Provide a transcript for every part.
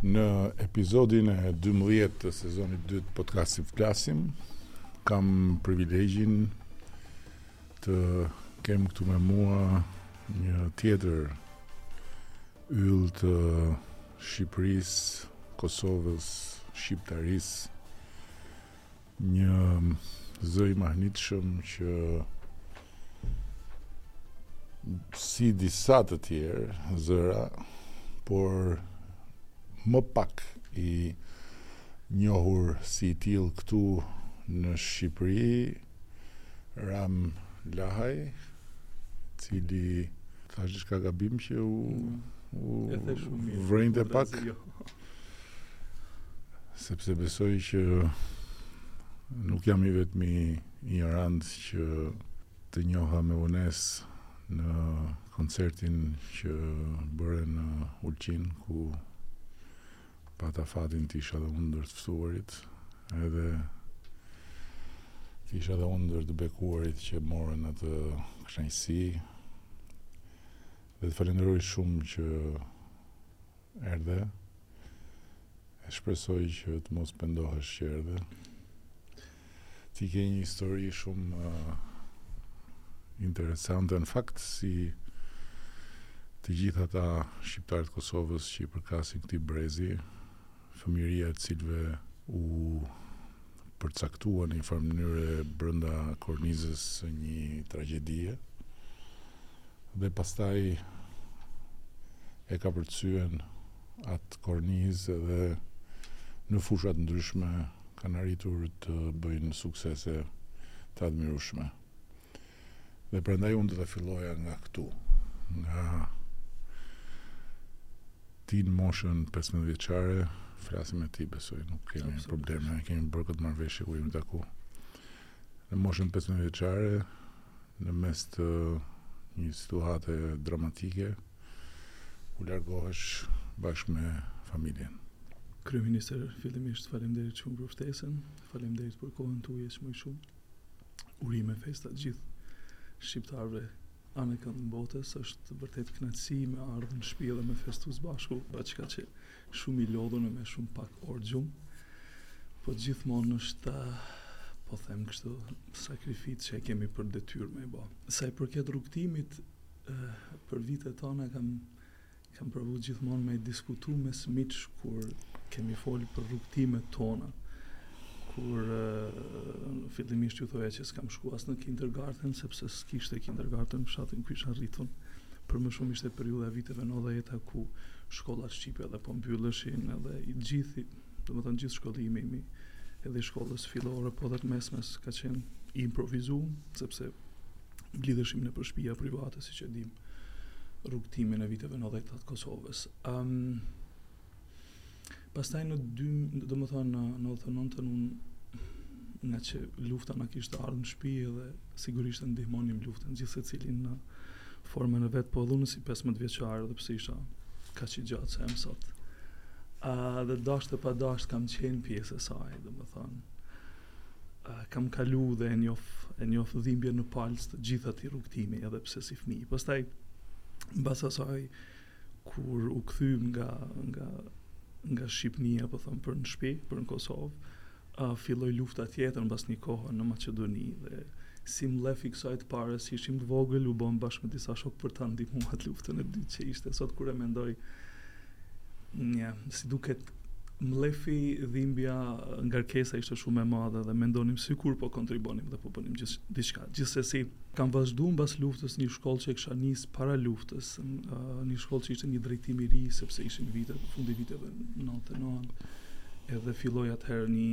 Në epizodin e 12 të sezonit 2 të podcastit Flasim, kam privilegjin të kem këtu me mua një tjetër yll të Shqipërisë, Kosovës, Shqiptarisë, Një zë i mahnitshëm që si disa të tjerë zëra, por më pak i njohur si i tillë këtu në Shqipëri, Ramë Lahaj, i cili thashë diçka gabim që u u vrenjte pak. Jo. Sepse besoj që nuk jam i vetëmi i radhës që të njoha me vonesë në koncertin që bëre në Ulqin, ku pata fatin të isha dhe unë ndër të ftuarit, edhe të isha dhe unë ndër të bekuarit që morën atë kënaqësi, dhe të falënderoj shumë që Erdhe. E shpresoj që të mos pendohesh që erdhe. Ti ke një histori shumë uh, interesante në fakt si të gjithë ata shqiptarë të Kosovës që i përkasin këtij brezi, fëmijëria e të cilëve u përcaktua në një farë mënyre brenda kornizës së një tragjedie dhe pastaj e kapërcyen atë kornizë dhe në fusha të ndryshme kanë arritur të bëjnë suksese të admirueshme. Dhe prandaj unë do të filloja nga këtu, nga ti në moshën 15 vjeçare, flasim me ti besoj, nuk kemi Absolut. probleme, kemi bërë këtë marrëveshje kur jemi taku. Në moshën 15 vjeçare, në mes të një situate dramatike, ku largohesh bashkë me familjen. Kryeministër, fillimisht faleminderit shumë për ftesën, faleminderit për kohën tuaj është shumë. Urime festa gjithë shqiptarëve anekënd botës, është vërtet knatësi me ardhë në shpi dhe me festu së bashku, paçka që shumë i lodhun e me shumë pak orë gjumë, po gjithmonë është, po them kështu, sakrificë që e kemi për detyrë me e ba. Sa i përket rrugëtimit, për vitet tona kam Kam provu gjithmonë me diskutu me miq kur kemi fol për rrugëtimet tona. Kur fillimisht u thoja që s'kam shku as në kindergarten sepse s'kishte kindergarten në fshatin ku isha rritur. Për më shumë, ishte periudha e viteve 90-ta ku shkollat shqipe edhe po mbylleshin edhe i gjithë, domethënë gjithë shkollimi im edhe i shkollës fillore po edhe të mesmes ka qenë i improvizuar sepse mblidheshim nëpër shpia private, siç e dimë, rrugëtimin e viteve 90-ta të Kosovës. Um, pastaj në dy, domethënë, në nëntëdhjetë e nëntën, ngaqë lufta na kishte ardhë në shpi dhe sigurisht e ndihmonim luftën gjithsecili në formën e vet, po edhe unë si 15 vjeçar edhe pse isha kaq i gjatë që jam sot. A, dhe dashtë e padashtë kam qenë pjesë e saj, domethënë. Kam kalu dhe e njoh e njoh dhimbjen në palcë të gjithë atij rrugëtimi edhe pse si fëmijë. Pastaj mbas asaj kur u kthyem nga nga nga Shqipnia, po them për në shtëpi, për në Kosovë, uh, filloi lufta tjetër mbas një kohë në Maqedoni dhe si mllef i kësaj të parës se ishim të vogël u bëmë bashkë me disa shokë për ta ndihmuar luftën e dytë që ishte sot kur e mendoj Një, si duket mllefi dhimbja ngarkesa ishte shumë e madhe dhe mendonim sikur po kontribuonim dhe po bënim gjith, diçka. Gjithsesi, kam vazhduar mbas luftës një shkollë që e kisha nis para luftës, një shkollë që ishte një drejtim i ri sepse ishin vitet, fundi i viteve 99 edhe filloi atëherë një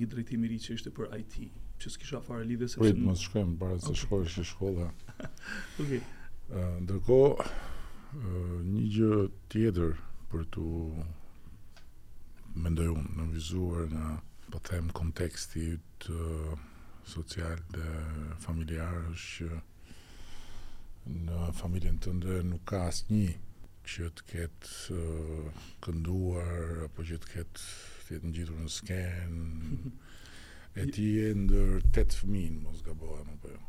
një drejtim i ri që ishte për IT, që s'kisha fare lidhje sepse Prit, mos shkojmë para se, okay, shkollohesh në shkollë. Okej. Okay. Ndërkohë Një gjë tjetër për t'u, mendoj unë, nënvizuar nga, po them, konteksti yt social dhe familjar është që në familjen tënde nuk ka asnjë që të ketë kënduar apo që të ketë të jetë ngjitur në skenë E ti je ndër tetë fëmijë, mos gabohem apo jo?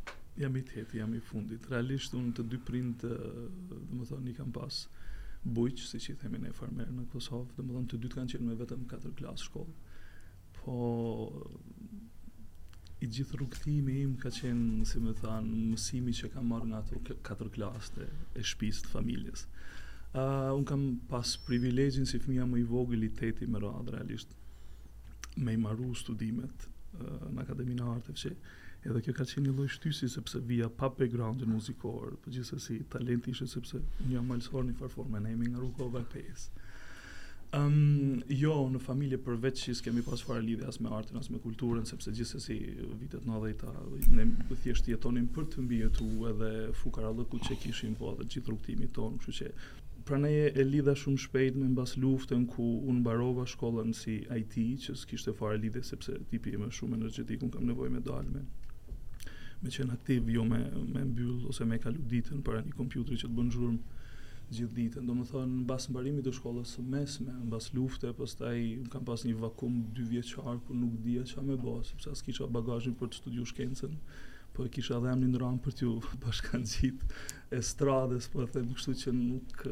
Jam i tetë, jam i fundit. Realisht unë të dy prindët, domethënë i kam pas bujq, siç i themi ne farmerë në Kosovë, domethënë të dy kanë qenë me vetëm katër klasë shkollë. Po i gjithë rrugëtimi im ka qenë, si me thanë, mësimi që kam marrë nga ato katër klasë të shtëpisë të familjes. Uh, unë kam pas privilegjin si fëmija më i vogël i teti me radhë realisht me i maru studimet në Akademinë e Arteve që edhe kjo ka qenë një lloj shtyse sepse vija pa backgroundin muzikor, por gjithsesi talenti ishte sepse unë jam malsor në njëfarë forme ne jemi nga Rugova e Pejës. Ëm um, jo, në familje përveç që s'kemi pas fare lidhje as me artin as me kulturën sepse gjithsesi vitet 90-ta ne thjesht jetonim për të mbijetuar edhe fukarallëku që kishim po edhe gjithë rrugëtimi jonë, kështu që Pranaj e lidha shumë shpejt me mbas luftën ku unë mbarova shkollën si IT që s'kishte fare lidhje sepse tipi im është shumë energjetik, unë kam nevojë me dalë me me qenë aktiv, jo me me mbyll ose me kalu ditën para një kompjuteri që të bën zhurmë gjithë ditën. Domethënë mbas mbarimit të shkollës së mesme, mbas lufte, pastaj unë kam pas një vakum dy vjeçar ku nuk dija ç'a me bë, sepse as kisha bagazhin për të studiuar shkencën, po e kisha edhe emrin Ramë për t'iu bashkangjit estradës po e them kështu që nuk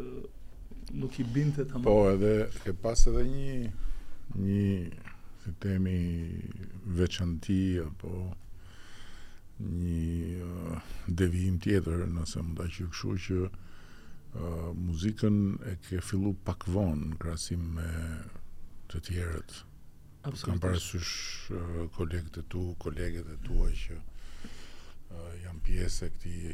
nuk i binte tamam. Po edhe ke pas edhe një një si temi veçanti apo një uh, devijim tjetër nëse mund ta quj kështu që uh, muzikën e ke fillu pak vonë krahasim me të tjerët. Absolutisht. Kam parasysh kolegët e tu, kolegët e tua që janë pjesë e këtij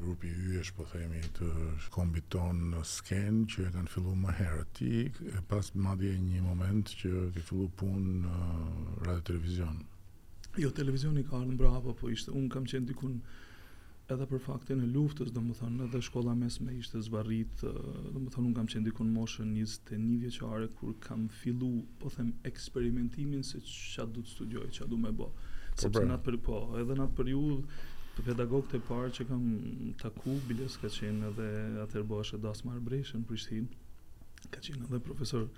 grupi yjesh, po themi, të kombit tonë në skenë, që e kanë fillu më herë. Ti ke pas madje një moment që ke fillu punë në radio televizion. Jo, televizioni ka ardhë mbrapa, po ishte, unë kam qenë dikun edhe për faktin e luftës, domethënë edhe shkolla mesme ishte zvarrit, domethënë unë kam qenë diku në moshën 21 vjeçare kur kam fillu, po them, eksperimentimin se ç'a du të studioj, ç'a du me bo. Po, Sepse në atë për, po, edhe në atë periudhë, për pedagogët e parë që kam taku, biles ka qenë edhe atëherë ba edhe Dasma Arbreshe në Prishtinë, ka qenë edhe profesor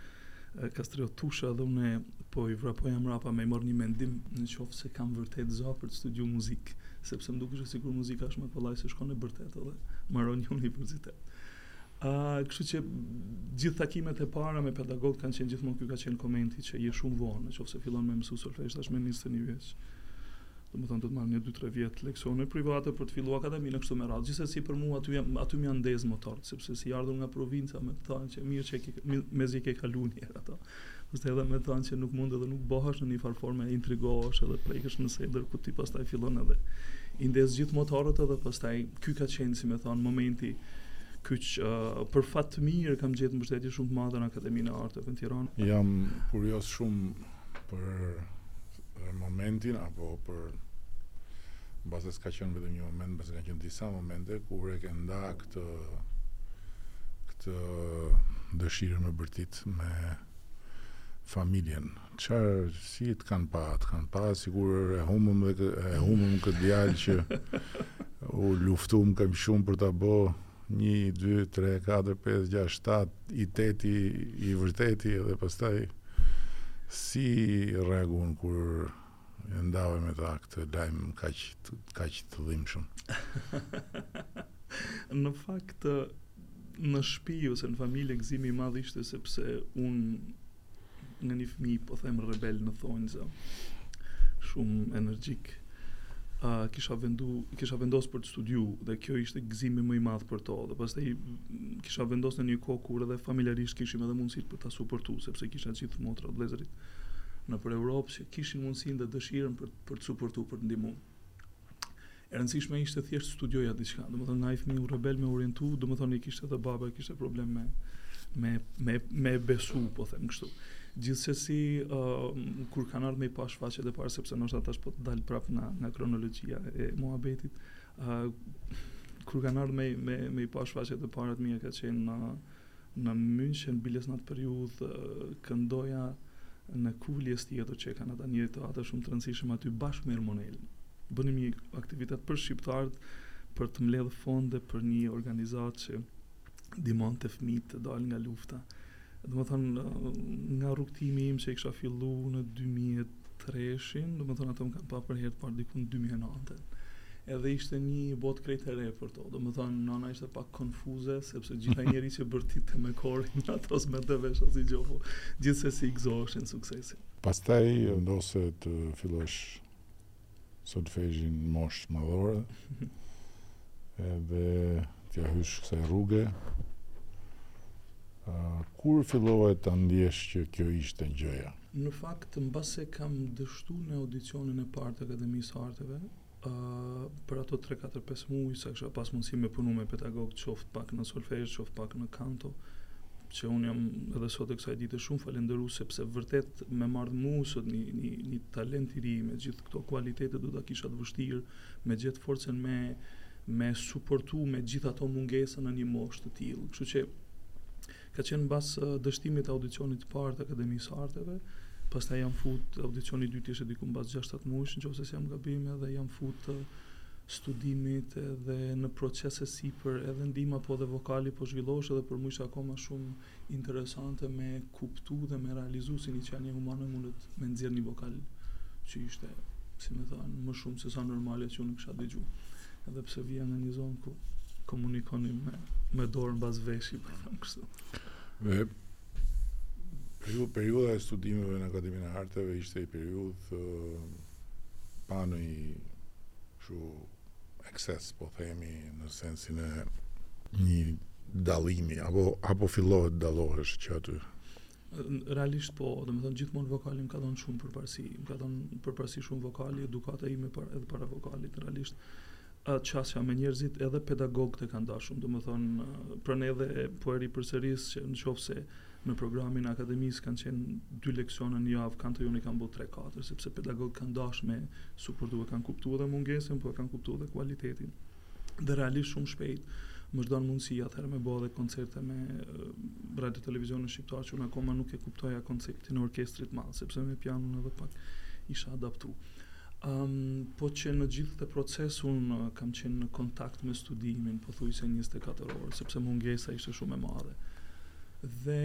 Kastriot Tusha dhe unë po i vrapoja mrapa me i marrë një mendim në qofë se kam vërtet za për të studiu muzikë, sepse më dukej që sikur muzika është më kollaj se shkon e bërtet edhe maron një universitet. A, kështu që gjithë takimet e para me pedagogët kanë qenë gjithmonë kjo ka qenë komenti që je shumë vonë, në qofë se fillon me mësu solfezh, është me njëzet e një vjeç. Domethënë do të marr një dy tre vjet leksione private për të filluar akademinë kështu me radhë. Gjithsesi për mua aty jam aty më janë ndezë motorët, sepse si ardhur nga provinca me të thënë që mirë që ke mezi ke kaluar një herë ato. Po edhe me të thënë që nuk mund edhe nuk bëhesh në një farë forme intrigohesh edhe prekesh në sedër ku ti pastaj fillon edhe i ndez gjithë motorët edhe pastaj ky ka qenë si me thon momenti kyç uh, për fat të mirë kam gjetë mbështetje shumë të madhe në Akademinë e Arteve në Tiranë. Jam kurioz shumë Për momentin apo për mbase s'ka qenë vetëm një moment, mbase kanë qenë disa momente kur e ke nda këtë këtë dëshirë me bërtit me familjen. Çfarë si të kanë pa, të kanë pa sikur e humëm, e humëm këtë djalë që luftuam kaq shumë për ta bë Një, dy, tre, katër, pesë, gjashtë, shtatë, i teti, i vërteti dhe pastaj si reagun kur e ndave me ta këtë lajm kaq, kaq të dhimshëm. në fakt, në shpi ose në familje gëzimi i madh ishte sepse unë nga një fëmi, po them rebel në thonjëza, shumë energjik, uh, kisha, vendu, kisha vendos për të studiu dhe kjo ishte gëzimi më i madh për to dhe pastaj kisha vendos në një kohë kur edhe familjarisht kishim edhe mundësit për ta suportu sepse kisha gjithë motra vllezërit nëpër Europë që kishin mundësin dhe dëshirën për, për të suportu për të ndihmu e rëndësishme ishte thjesht të studioja diçka. Domethënë nga ai fëmiu rebel me orientu, domethënë i kishte edhe baba, kishte problem me me me me besu, po them kështu. Gjithsesi, ë uh, kur kanë ardhur me pa shfaqjet e para sepse ndoshta tash po t'dal prap nga nga kronologjia e muhabetit, ë uh, kur kanë ardhur me me me pa shfaqjet e para të mia ka qenë uh, Në München biles në atë periudhë këndoja në Cuvilliés Theater që e kanë ata një teatër shumë të rëndësishëm aty bashkë me Ermonelën. Bënim një aktivitet për shqiptarët për të mbledhë fonde për një organizatë që ndihmonte fëmijët të dalë nga lufta. Domethënë, nga rrugëtimi im që e kisha fillu në 2000, treshin, domethënë ato më kanë pa për herë të parë dikun 2009 edhe ishte një botë krejt e re për to. Domethënë, nana ishte pak konfuze, sepse gjithë ai njeri që bërtiste me korin, ato s'merrte vesh asnji gjuhë, gjithsesi i gëzoheshin suksesit. Pastaj, ndonëse të fillosh solfezhin në moshë madhore edhe t'ia hysh kësaj rruge kur fillove të ndjesh që kjo ishte gjëja? Në fakt, mbase kam dështu në audicionin e parë të Akademisë së Arteve, uh, për ato 3-4-5 mujë, sa kisha pas mundësi me punu me pedagog, qoftë pak në solfezh, qoftë pak në kanto, që unë jam edhe sot e kësaj dite shumë falenderus, sepse vërtet me marrë mu sot një, një, një talent i ri, me gjithë këto kualitete do ta kisha të vështirë, me gjithë forcen me, me suportu me gjithë ato mungesa në një moshë të tillë. Kështu që ka qenë mbas uh, dështimit të audicionit të parë të Akademisë së Arteve, pastaj jam fut audicioni i dytë ishte diku mbas 6-7 muajsh, nëse s'jam gabim edhe jam fut uh, studimit edhe në proces e sipër edhe ndihma po dhe vokali po zhvillohesh edhe për mu ishte akoma shumë Interesante me kuptu dhe me realizu si ni qenie humane mundet me nxjerr ni vokal që ishte, si me thanë, më shumë se sa normalja që unë e kisha dëgju. Edhe pse vija nga një zonë ku komunikonim me me dorë mbas veshi, po them kështu. Periudha e studimeve në Akademinë e Arteve ishte i periudhë pa në i shu Ekses po themi në sensin e një dallimi apo apo fillohet dallohesh që aty realisht po, domethënë gjithmonë vokali më ka dhënë shumë përparësi, më ka dhënë përparësi shumë vokali, edukata ime par, edhe para vokalit, realisht qasja me njerëzit edhe pedagogët e kanë dashtë, domethënë, pra edhe po e ripërsëris që në qoftë se Në programin e akademisë kanë qenë dy leksione në javë, kam, unë i kam bo tre katër, sepse pedagogët kanë dashtë me suportu e kanë kuptu edhe mungesën, po e kanë kuptu edhe kualitetin. Dhe realisht shumë shpejt, më është dhënë mundësi atëherë me bo edhe koncerte me Radio Televizionin Shqiptar që unë akoma nuk e kuptoja konceptin e orkestrit të madh, sepse me pianon edhe pak isha adaptu. Po që në gjithë këtë proces unë kam qenë në kontakt me studimin, pothuajse 24 orë, sepse mungesa ishte shumë e madhe. Dhe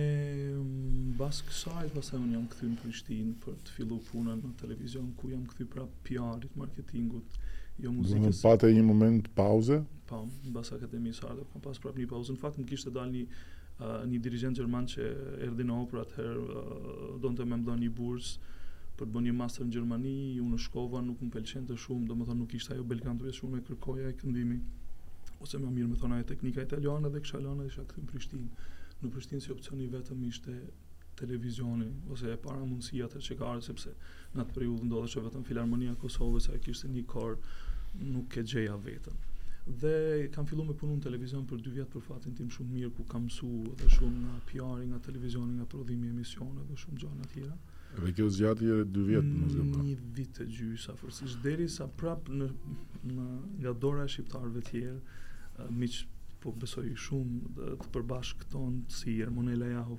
mbas kësaj, pastaj unë jam kthy në Prishtinë për të fillu punën në televizion, ku jam kthy pra PR-it, marketingut, jo muzikës. Dhe pate një moment pauze? Po, mbas akademisë arteve, kam pas prap një pauze. Në fakt, më kishte dalë një Një dirigjent gjerman që erdhi në Opër atëherë donte me më dhënë një bursë për të bërë një master në Gjermani, unë shkova, nuk më pëlqente shumë, domethënë nuk ishte ajo belkantoja që unë e kërkoja e këndimit ose më mirë me thënë ajo teknika italiane dhe kisha lënë dhe isha kthy në Prishtinë. Në Prishtinë si opsion i vetëm ishte televizioni ose e para mundësi atje që ka ardhë, sepse në atë periudhë ndodhej vetëm Filarmonia e Kosovës e kishte një kor nuk e gjeja vetën. Dhe kam fillu me punu në televizion për dy vjetë për fatin tim shumë mirë, ku kam mësu edhe shumë nga PR-i, nga televizioni, nga prodhimi i emisioneve dhe shumë gjona tjera. Dhe kjo zgjati edhe dy vjet, më zgjat. Po. Një vit e gjysmë afërsisht deri sa prap në, në nga dora e shqiptarëve të tjerë, Miq, po besoj shumë dhe të përbashkët tonë si Ermonela Jaho,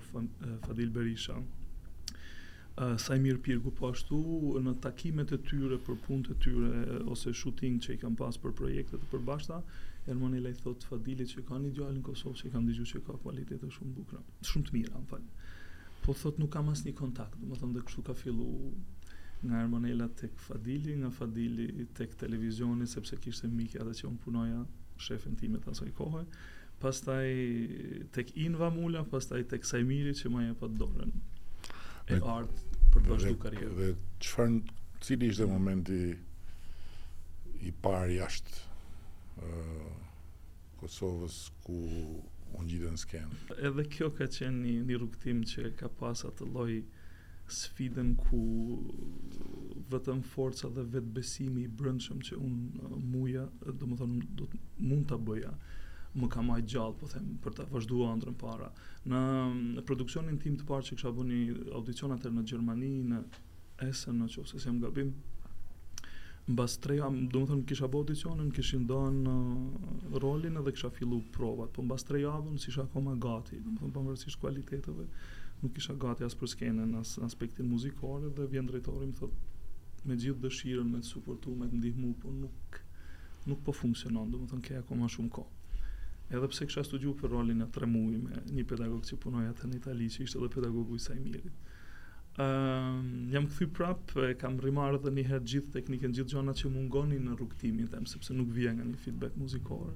Fadil Berisha, Saimir Pirgu, po ashtu në takimet e tyre për punët e tyre ose shooting që i kanë pas për projekte të përbashkëta, Ermonela i thotë Fadilit që ka një djalë në Kosovë që e kam dëgjuar që ka kualitete shumë të bukura. shumë të mira, më fal. Po thot nuk kam asnjë kontakt, domethënë dhe kështu ka fillu nga Ermonela tek Fadili, nga Fadili tek televizioni sepse kishte mik atë që un punoja shefin tim të asaj kohe. Pastaj tek Inva Mula, pastaj tek Saimiri që më jep dorën e artë për të vazhduar karrierën. Dhe çfarë cili ishte momenti i parë jashtë Kosovës ku u ngjite në skenë. Edhe kjo ka qenë një një rrugëtim që ka pas atë lloj sfidën ku vetëm forca dhe vetëbesimi i brendshëm që unë muja, domethënë do të mund ta bëja më ka mbajtë gjallë, po them, për ta vazhduar ëndrrën para. Në produksionin tim të parë që kisha bënë një audicion atëherë në Gjermani, në Esen në qoftë se s'jam gabim mbas tre javë, domethënë kisha bo audicionin, kishin dhënë uh, rolin edhe kisha fillu provat, po mbas tre javë unë s'isha akoma gati, domethënë pavarësisht kualiteteve, nuk isha gati as për skenën, as aspektin muzikor dhe vjen drejtori më thotë me gjithë dëshirën me të suportu, me të ndihmu, po nuk nuk po funksionon, domethënë ke akoma shumë kohë. Edhe pse kisha studiu për rolin tre muaj me një pedagog që punonte në Itali, që ishte edhe pedagogu i Saimirit. Uh, jam kthy prap, e kam rimarrë edhe një herë gjithë teknikën, gjithë gjona që mungonin në rrugëtimin tem, sepse nuk vija nga një feedback muzikor.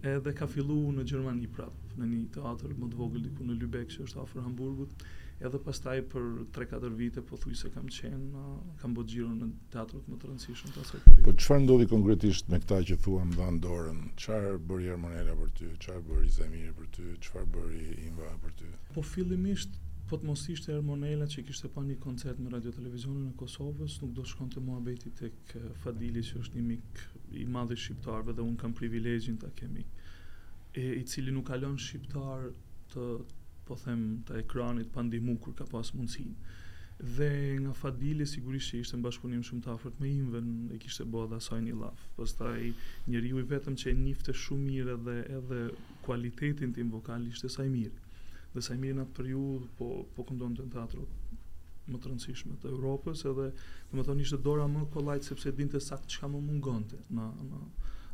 Edhe kam fillu në Gjermani prap, në një teatër më të vogël diku në Lübeck që është afër Hamburgut. Edhe pastaj për 3-4 vite pothuajse kam qenë, uh, kam bërë xhiro në teatrot më të rëndësishëm të asaj periudhe. Po çfarë ndodhi konkretisht me këta që thu që t'dhanë dorën? Çfarë bëri Ermonela për ty? Çfarë bëri Saimiri për ty? Çfarë bëri Inva për ty? Po fillimisht po të mos ishte Ermonela që kishte pa një koncert në Radio Televizionin e Kosovës, nuk do shkonte muhabeti tek eh, Fadili që është një mik i madh i shqiptarëve dhe un kam privilegjin ta kem mik. E i cili nuk ka lënë shqiptar të po them të ekranit pa ndihmu kur ka pas mundësi. Dhe nga Fadili sigurisht që ishte në bashkëpunim shumë të afërt me Invën, e kishte bërë dhe asaj një llaf. Pastaj njeriu i vetëm që e njifte shumë mirë edhe edhe kualitetin tim vokal ishte Saimiri. Dhe Saimiri në atë periudhë po po këndonte në teatrot më të rëndësishme të Europës edhe, domethënë ishte dora më kollajt sepse dinte saktë çka më mungonte në në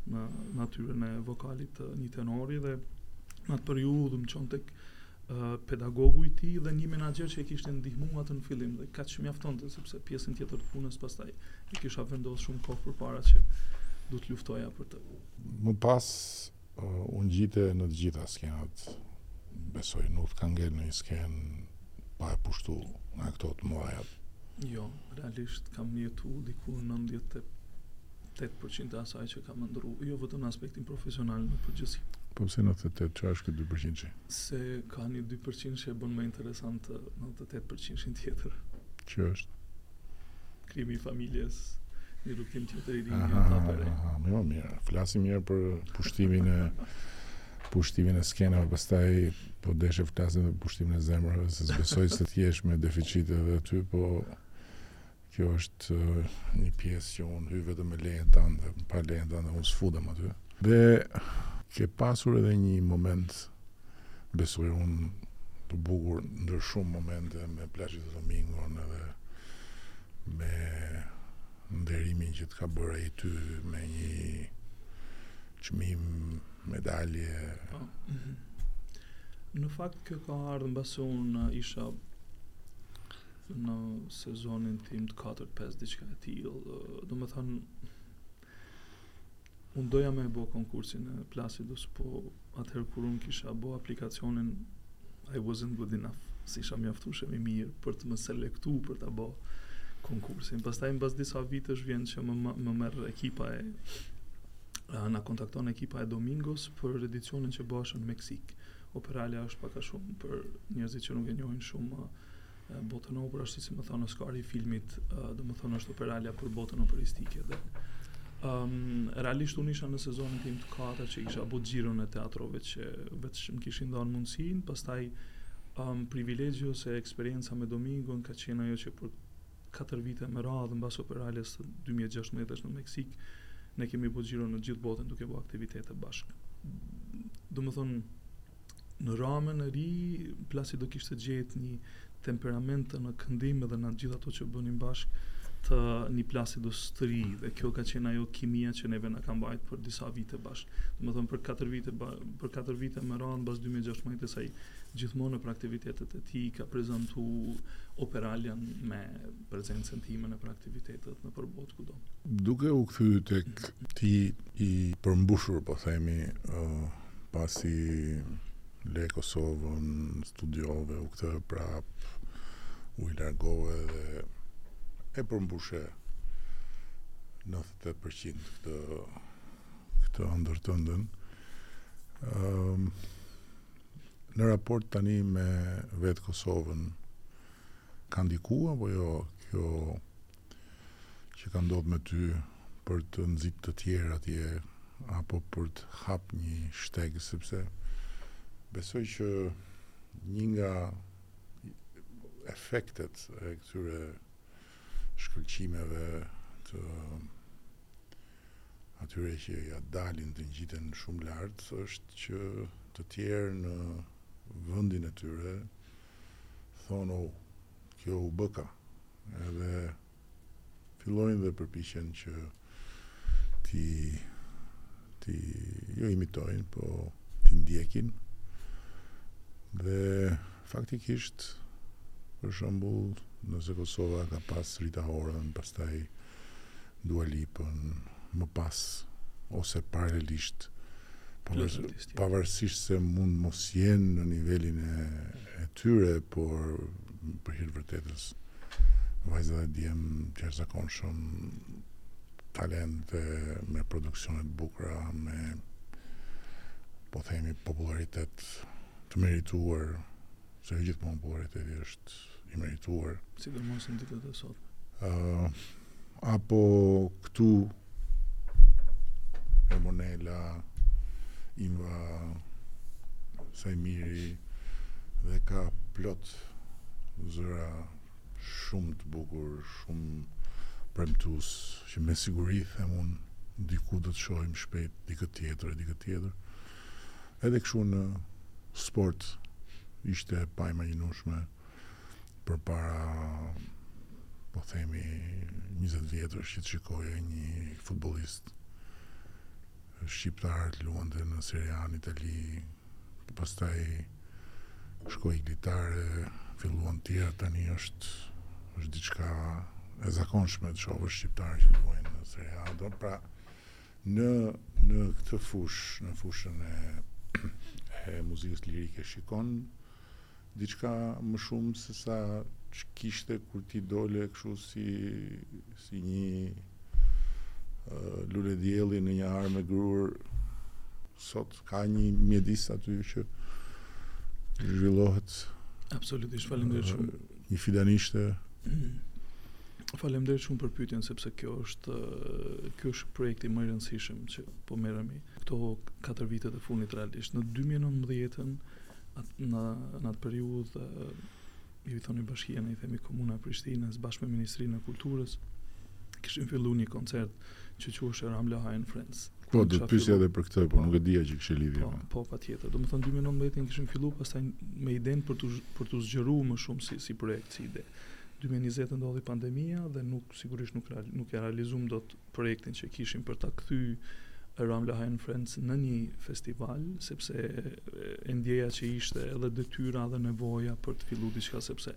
në natyrën e vokalit të një tenori dhe në atë periudhë më çon tek pedagogu i tij dhe një menaxher që e kishte ndihmu atë në fillim dhe kaq mjaftonte sepse pjesën tjetër të punës pastaj e kisha vendos shumë kohë përpara që do të luftoja për të. Më pas U ngjite në të gjitha skenat besoj nuk të ka ngel një skenë pa e pushtu nga këto të mëdhajat. Jo, realisht kam jetu diku 98% të asaj që kam ëndërru, jo vetëm në aspektin profesional në përgjithësi. Po pse 98, çfarë është ky 2% që? Se ka një 2% që e bën më interesant 98% tjetër. Që është? Krijimi i familjes, një rrugëtim tjetër i ri, një etapë e re. Mirë, mirë. Flasim njëherë për pushtimin e pushtimin e skenave, pastaj po deshe flasim për pushtimin e zemrave, se s'besoj se t'jesh me deficit edhe aty, po kjo është eh, një pjesë që unë hy vetëm me lejen tande, pa lejen tande unë s'futem aty. Dhe ke pasur edhe një moment besoj unë të bukura ndër shumë momente me Placido Domingon edhe me nderimin që të ka bërë ai ty me një çmim medalje. Po. Në fakt kjo ka ardhur mbasi unë isha në sezonin tim të 4-5 diçka e tillë, domethënë Unë doja me e bo konkursin e Placidos, po atëherë kur unë kisha bo aplikacionin, I wasn't good enough, s'isha mjaftueshëm i mirë për të më selektu për të bo konkursin. Pastaj, mbas disa vitesh vjen që më, më merr ekipa e, na kontakton ekipa e Domingos për edicionin që bëhej në Meksikë. Operalia është pak a shumë për njerëzit që nuk e njohin shumë Botën e operës është si me thënë Oscari i filmit, domethënë është Operalia për botën operistike dhe um, realisht unë isha në sezonin tim të katër që kisha bo xhiron e teatrove që veç që më kishin dhënë mundësinë, pastaj um, privilegji ose eksperienca me Domingon ka qenë ajo që për 4 vite me radhë mbas Operalias 2016-ës në Meksik, ne kemi bo xhiron në gjithë botën duke bërë aktivitete bashkë. Domethënë, Në Ramën e ri, Placido kishte gjetë një temperament në këndim edhe në gjitha ato që bënim bashkë të një Placidos të ri dhe kjo ka qenë ajo kimia që neve na ka mbajtë për disa vite bashkë. Domethënë për 4 vite, për 4 vite me radhë, mbas 2016-ës ai gjithmonë nëpër aktivitetet e tij ka prezentu Operalian me prezencën time nëpër aktivitetet nëpër botë kudo. Duke u kthy tek ti i përmbushur, po themi, Pasi le Kosovën, studiove, u ktheve prapë, u i largove dhe e përmbushe 98% këtë, këtë ëndërr tënden. Um, në raport tani me vetë Kosovën, ka ndikuar apo jo kjo që ka ndodhë me ty për të nxit të tjerë atje, apo për të hap një shteg, sepse besoj që një nga efektet e këtyre shkëlqimeve të atyre që ia dalin të ngjiten shumë lart, është që të tjerë në vendin e tyre, thonë, oh, Kjo u bëka. Edhe fillojnë dhe përpiqen që t'i t'i jo imitojnë, po t'i ndjekin. Dhe faktikisht për shembull, nëse Kosova ka pas Rita Orën, pastaj Dua Lipën, më pas ose paralelisht, pavarësisht se mund mos jenë në nivelin e tyre, por për hir të vërtetës, vajza dhe djem të jashtëzakonshëm, talente me produksione të bukura, me, po themi, popullaritet të merituar, se gjithmonë popullariteti është i merituar. Sidomos në ditët e sot. Uh, apo këtu Ermonela, Inva, Saimiri, dhe ka plot zëra shumë të bukur, shumë premtues, që me siguri them unë diku do të shohim shpejt dikë tjetër, dikë tjetër. Edhe kështu në sport ishte e paimagjinueshme përpara po themi 20 vjetësh që të shikoje një futbollist shqiptar të luante në Serie A në Itali, pastaj shkoi Igli Tare, filluan të tjerë, tani është është diçka e zakonshme të shohësh shqiptarë që luajnë në Serie A, pra Në në këtë fushë, në fushën e e muzikës lirike shikon diçka më shumë se sa ç'kishte kur ti dole kështu si si një uh, lule dielli në një arë me grurë sot ka një mjedis aty që zhvillohet absolutisht faleminderit shumë një fidanishte mm. Faleminderit shumë për pyetjen sepse kjo është ky është projekti më i rëndësishëm që po merremi këto 4 vitet e fundit realisht. Në 2019-ën në në atë periudhë ju i thoni bashkia, ne i themi komuna e Prishtinës bashkë me Ministrinë e Kulturës kishim filluar një koncert që quhej Ramë Lahaj and Friends. Po, do të pyesja edhe për këtë, po, po nuk e dija që kishte lidhje. Po, po patjetër. Domethënë 2019-ën kishim filluar pastaj me idenë për të për të zgjeruar më shumë si si projekt. Si ide. Dy mijë e njëzet ndodhi pandemia dhe nuk sigurisht nuk nuk e realizum dot projektin që kishim për ta kthy Ramë Lahaj and Friends në një festival, sepse e ndjeja që ishte edhe detyra dhe nevoja për të fillu diçka, sepse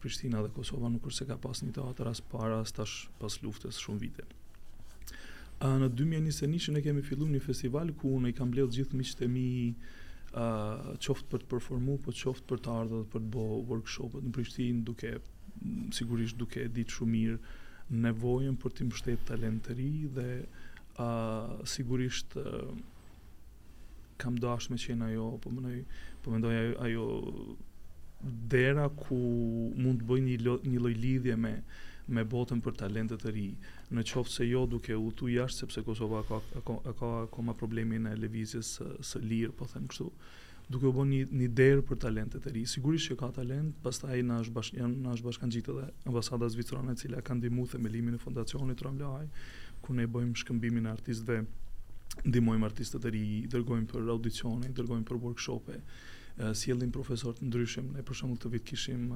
Prishtina dhe Kosova nuk është se ka pas një teatër as para, as tash pas luftës shumë vite. Ë në dy mijë e njëzet e një që ne kemi fillu një festival ku unë i kam bledh gjithë miqtë e mi ë qoftë për të performu, po qoftë për të ardhë dhe për të bo workshopet në Prishtinë duke sigurisht duke e ditë shumë mirë nevojën për t'i mbështetë talentët e ri dhe ë sigurisht kam dashë me qenë ajo, po mendoj, po mendoj ajo, ajo dera ku mund të bëj një, një lloj lidhje me me botën për talente të ri. Në qoftë se jo duke u tu jashtë sepse Kosova ka ka, ka akoma problemin e lëvizjes së, së lirë, po them kështu duke u bënë një, një derë për talentet e ri. Sigurisht që ka talent, pastaj na është bashkë na është bashkangjitë edhe ambasada zvicrane e cila ka ndihmuar themelimin e fondacionit Ramë Lahaj. ku ne bëjmë shkëmbimin e artistëve, ndihmojmë artistët e ri, i dërgojmë për audicione, i dërgojmë për workshope, sjellim profesorë të ndryshëm. Ne për shembull këtë vit kishim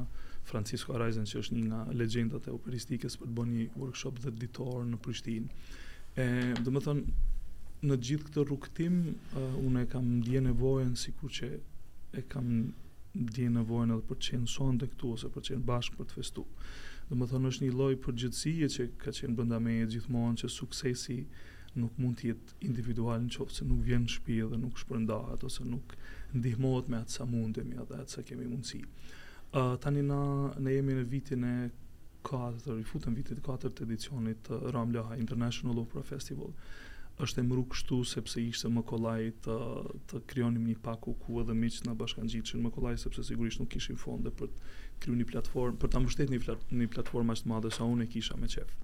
Francisco Araizen që është një nga legjendat e operistikës për të bërë një workshop 10 ditor në Prishtinë. E, domethënë në gjithë këtë rrugëtim unë e kam ndje nevojën sikur që e kam ndje nevojën edhe për të qenë sonte këtu ose për të qenë bashkë për të festu. Domethënë është një lloj përgjithësie që ka qenë brenda meje gjithmonë që suksesi nuk mund të jetë individual në qoftë se nuk vjen në shpi dhe nuk shpërndahet ose nuk ndihmohet me atë sa mundemi dhe atë sa kemi mundësi. Uh, tani na, ne jemi në vitin e katërt i futemi vitit katër të edicionit të Ramë Lahaj International Opera Festival. Është emëruar kështu sepse ishte më kollaj të të krijonim një pako ku edhe miqtë na bashkangjitëshin më kollaj sepse sigurisht nuk kishim fonde për të kriju një platformë, për ta mbështet një një platformë aq të madhe sa unë e kisha me qef.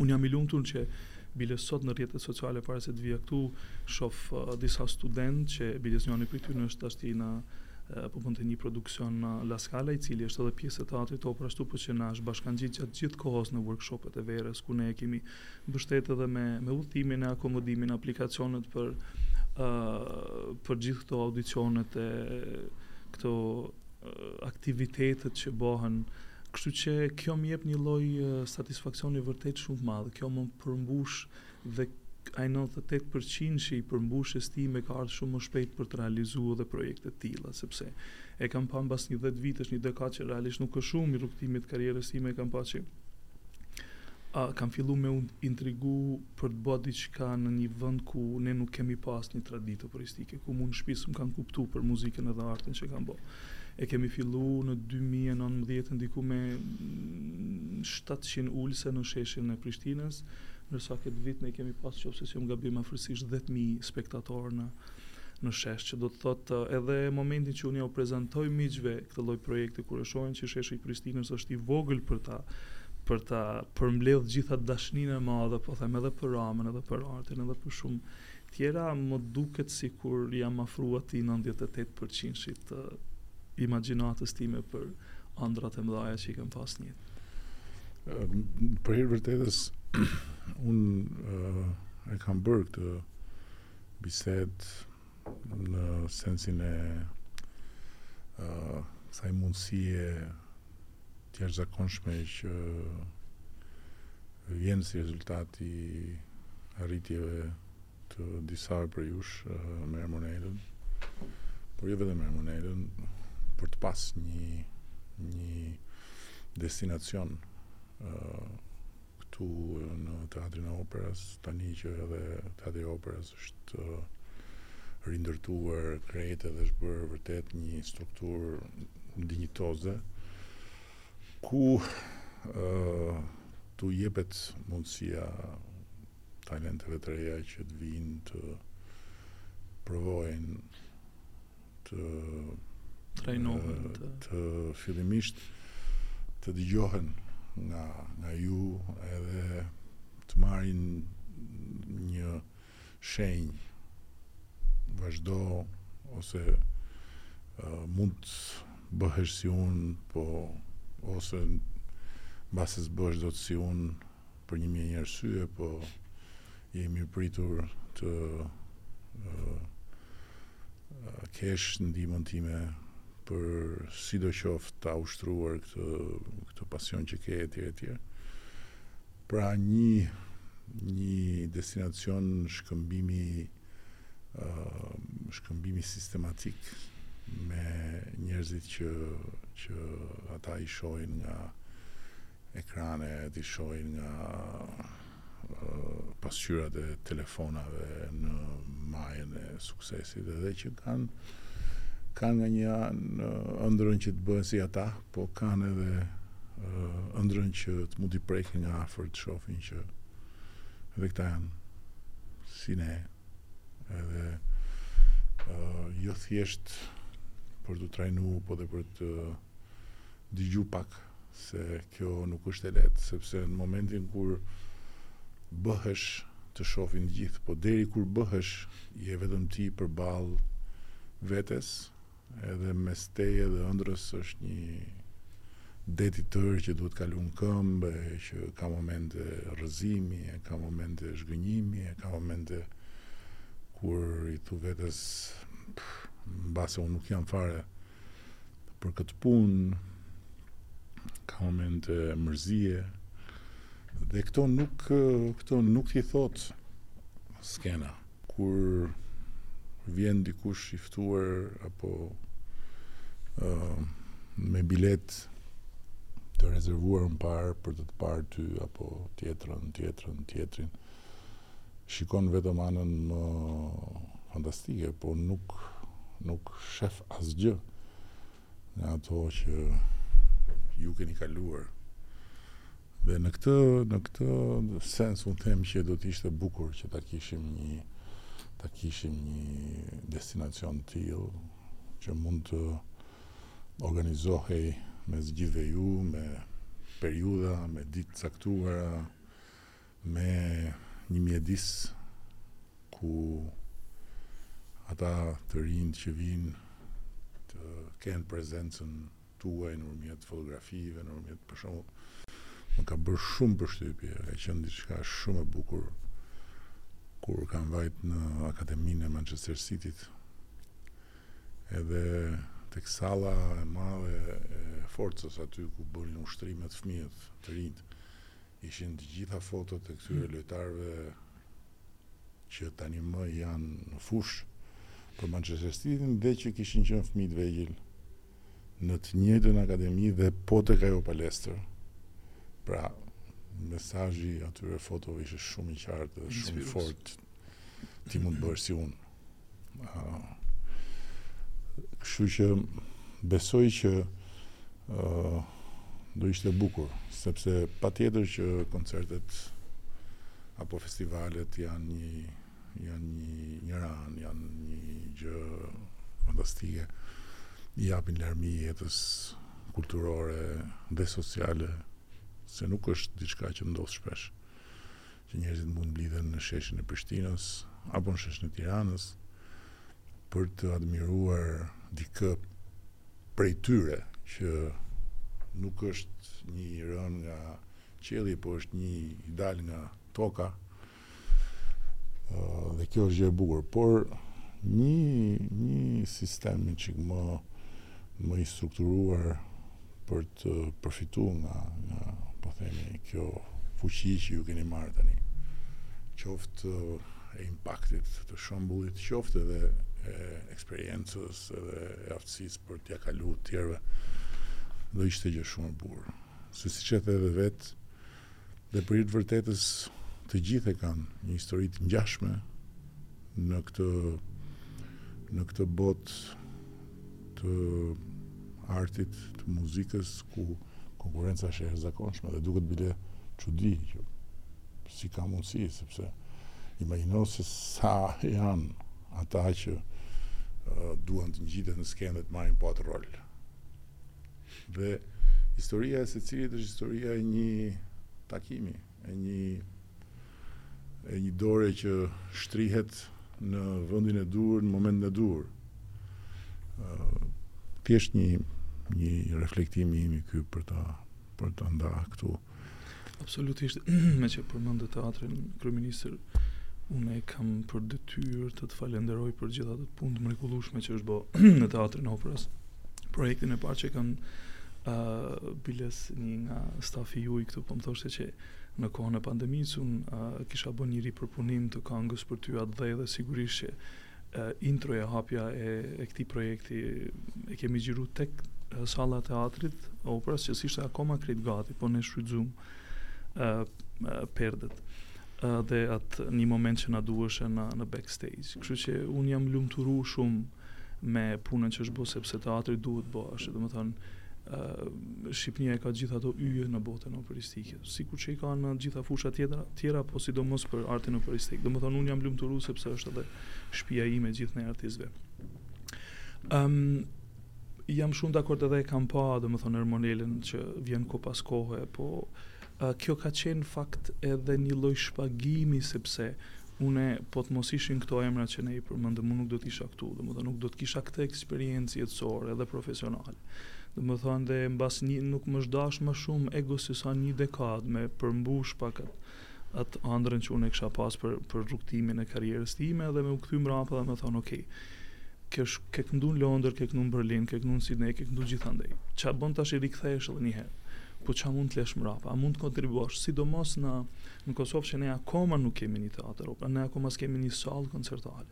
Unë jam i lumtur që bile sot në rrjetet sociale para se të vija këtu shof disa studentë që bile njani prej tyne është tashti në po bënte një produksion në La Scala, i cili është edhe pjesë e Teatrit të Operës, po që na është bashkangjit gjatë gjithë kohës në workshopet e verës, ku ne e kemi mbështetë edhe me, me udhëtimin e akomodimin, aplikacionet për, uh, për gjithë këto audicionet e këto aktivitetet që bëhen kështu që kjo më jep një lloj satisfaksioni vërtet shumë të madh kjo më përmbush Dhe ai nëntëdhjetë e tetë përqindshi i përmbushjes time ka ardhur shumë më shpejt për të realizuar edhe projekte të tilla, sepse e kam parë mbas një dhjetë vitesh, një dekadë që realisht nuk është shumë i rrugëtimit të karrierës time, e kam parë që kam filluar me u intrigu për të bë diçka në një vend ku ne nuk kemi pas një traditë operistike, ku mu në shtëpi s'më kanë kuptu për muzikën edhe artin që kam ba. E kemi fillu në dy mijë e nëntëmbëdhjetë diku me shtatëqind ulëse në sheshin e Prishtinës, Ndërsa këtë vit ne kemi pas, qoftë se s'jam gabim, afërsisht dhjetë mijë spektatorë në në shesh, që do të thotë edhe momentin që unë ja u prezantoj miqve këtë lloj projekti, kur e shohin që sheshi i Prishtinës është i vogël për ta për ta përmbledh gjithë atë dashninë e madhe, po them edhe për Ramën, edhe për artin, edhe për shumë Tjera, më duket sikur jam afru atij nëntëdhjetë e tetë përqindshit të imagjinatës time për andrrat e mëdhaja që i kam pasë në jetë. Për hir të vërtetës, unë e kam bërë këtë bisedë në sensin e kësaj mundësie të jashtëzakonshme që vjen si rezultat i arritjeve të disave prej jush me Ermonelën, por jo vetëm me Ermonelën, për të pas një një destinacion këtu në Teatrin e Operës, tani që edhe Teatri i Operës është rindërtuar krejt edhe është bërë vërtet një strukturë dinjitoze, ku uh, t'u jepet mundësia talenteve të reja që të vijnë të provojnë të, të fillimisht të dëgjohen nga nga ju edhe të marrin një shenjë vazhdo ose uh, mund të bëhesh si unë po ose mbase s'bëhesh dot si unë Për një mijë e një arsye po je i mirëpritur të kesh ndihmën time për sidoqoftë ta ushtruar këtë këtë pasion që ke etj etj. Pra një një destinacion shkëmbimi shkëmbimi sistematik me njerëzit që që ata i shohin nga ekrane, i shohin nga pasqyrat e telefonave në majën e suksesit edhe që kanë kanë nga një anë ëndrën që të bëhen si ata, po kanë edhe ëndrën që të mund t'i prekin nga afër të shofin që Edhe këta janë si ne, edhe uh, jo thjesht për t'u trajnu, po dhe për të digju pak se kjo nuk është e lehtë, sepse në momentin kur bëhesh të shofin gjithë, po deri kur bëhesh je vetëm ti përballë vetes, Edhe mes teje dhe ëndrrës është një det i tërë që duhet kalu në këmbë, që ka momente rrëzimi, e ka momente zhgënjimi, e ka momente kur i thu vetes mbase unë nuk jam fare për këtë punë, ka momente mërzie, dhe këto nuk, këto nuk t'i thotë skena. kur vjen dikush i ftuar apo me biletë të rezervuar më parë për të të parë ty apo tjetrën, tjetrën, tjetrin, shikon vetëm anën më fantastike, po nuk nuk shef asgjë. nga ato që ju keni kaluar. Dhe në këtë në këtë sens un them që do të ishte bukur që ta kishim një ta kishim një destinacion të tillë që mund të organizohej me gjithë ju, me periudha, me ditë caktuara, me një mjedis ku ata të rinjtë që vijnë të kenë prezencën tuaj nëpërmjet fotografive, nëpërmjet për shembull më ka bërë shumë përshtypje, ka qenë diçka shumë e bukur kur kam vajt në akademinë e Manchester City-t. Edhe tek salla e madhe e forcës aty ku bënin ushtrimet fëmijët, të rinjtë. Ishin të gjitha fotot e këtyre lojtarëve që tanimë janë në fushë për Manchester City-n dhe që kishin qenë fëmijë të vegjël në të njëjtën akademi dhe po tek ajo palestër. Pra, mesazhi i atyre fotove ishte shumë i qartë dhe shumë i fortë. Ti mund të bëhesh si unë. Kështu që besoj që uh, do ishte bukur, sepse patjetër që koncertet apo festivalet janë një janë një një ran, janë një gjë fantastike. I japin larmi jetës kulturore dhe sociale, se nuk është diçka që ndodh shpesh. që njerëzit mund të mblidhen në sheshin e Prishtinës apo në sheshin e Tiranës për të admiruar dikë prej tyre që nuk është një i rënë nga qielli, po është një i dalë nga toka dhe kjo është gjë e bukur, por një një sistem një çik më më i strukturuar për të përfitu nga, nga po themi, kjo fuqi që ju keni marrë tani, qoftë e impaktit të shembullit, qoftë edhe e eksperiencës edhe e aftësisë për t'ia kalu të tjerve, do ishte gjë shumë bukur. Se siç e the edhe vetë, dhe për hir të së vërtetës të gjithë kanë një histori të ngjashme në këtë në këtë botë të artit, të muzikës, ku konkurenca është e jashtëzakonshme dhe duket bile çudi që si ka mundësi, sepse imagjino se sa janë ata që duan të ngjiten në skenë dhe të marrin po atë rol. Dhe historia e secilit është historia e një takimi, e një e një dore që shtrihet në vendin e duhur në momentin e duhur thjesht një një reflektim i imi ky për ta për ta nda këtu absolutisht me që përmende teatrin kryeministër Unë e kam për detyrë të të falenderoj për gjithë atë punë të mrekullueshme që është bërë në teatrin e Operës. Projektin e parë që kam ë uh, biles një nga stafi juaj këtu po më thoshte që në kohën e pandemisë unë uh, kisha bë një ripërpunim të këngës Për ty atdhe dhe sigurisht që uh, introja, hapja e, e këtij projekti e kemi xhiru tek salla e teatrit Operës që s'ishte akoma krejt gati, po ne shfrytëzuam uh, uh, perdet uh, dhe atë një moment që na duheshe në, në backstage. Kështu që unë jam lumturu shumë me punën që është bo, sepse teatri duhet bo, është domethënë, uh, Shqipnia e ka gjithë ato yje në botën operistike, sikur që i ka në gjitha fushat tjera, tjera po sidomos për artin operistik. Domethonë, unë jam lumturu sepse është edhe shpia e gjithë ne artistëve. Um, Jam shumë dakord edhe e kam pa domethënë Ermonelën që vjen kohë pas kohe, po kjo ka qenë në fakt edhe një lloj shpagimi sepse unë po të mos ishin këto emra që ne i përmendëm, unë nuk do të isha këtu, domethënë nuk do të kisha këtë eksperiencë jetësore edhe profesionale. Domethënë dhe mbas një nuk m'është dashtë më shumë ego se sa një dekadë me përmbush pak atë atë ëndrrën që unë e kisha pas për për rrugëtimin e karrierës time edhe me u kthy mbrapa dhe me thonë ok ke ke këndu në Londër, ke këndu në Berlin, ke këndu në Sidnej, ke këndu gjithandej. Ç'a bën tash, i rikthehesh edhe një herë? Po ç'a mund të lesh mbrapa? A mund të kontribuosh sidomos në në Kosovë që ne akoma nuk kemi një teatër, ne akoma s'kemi një sallë koncertale.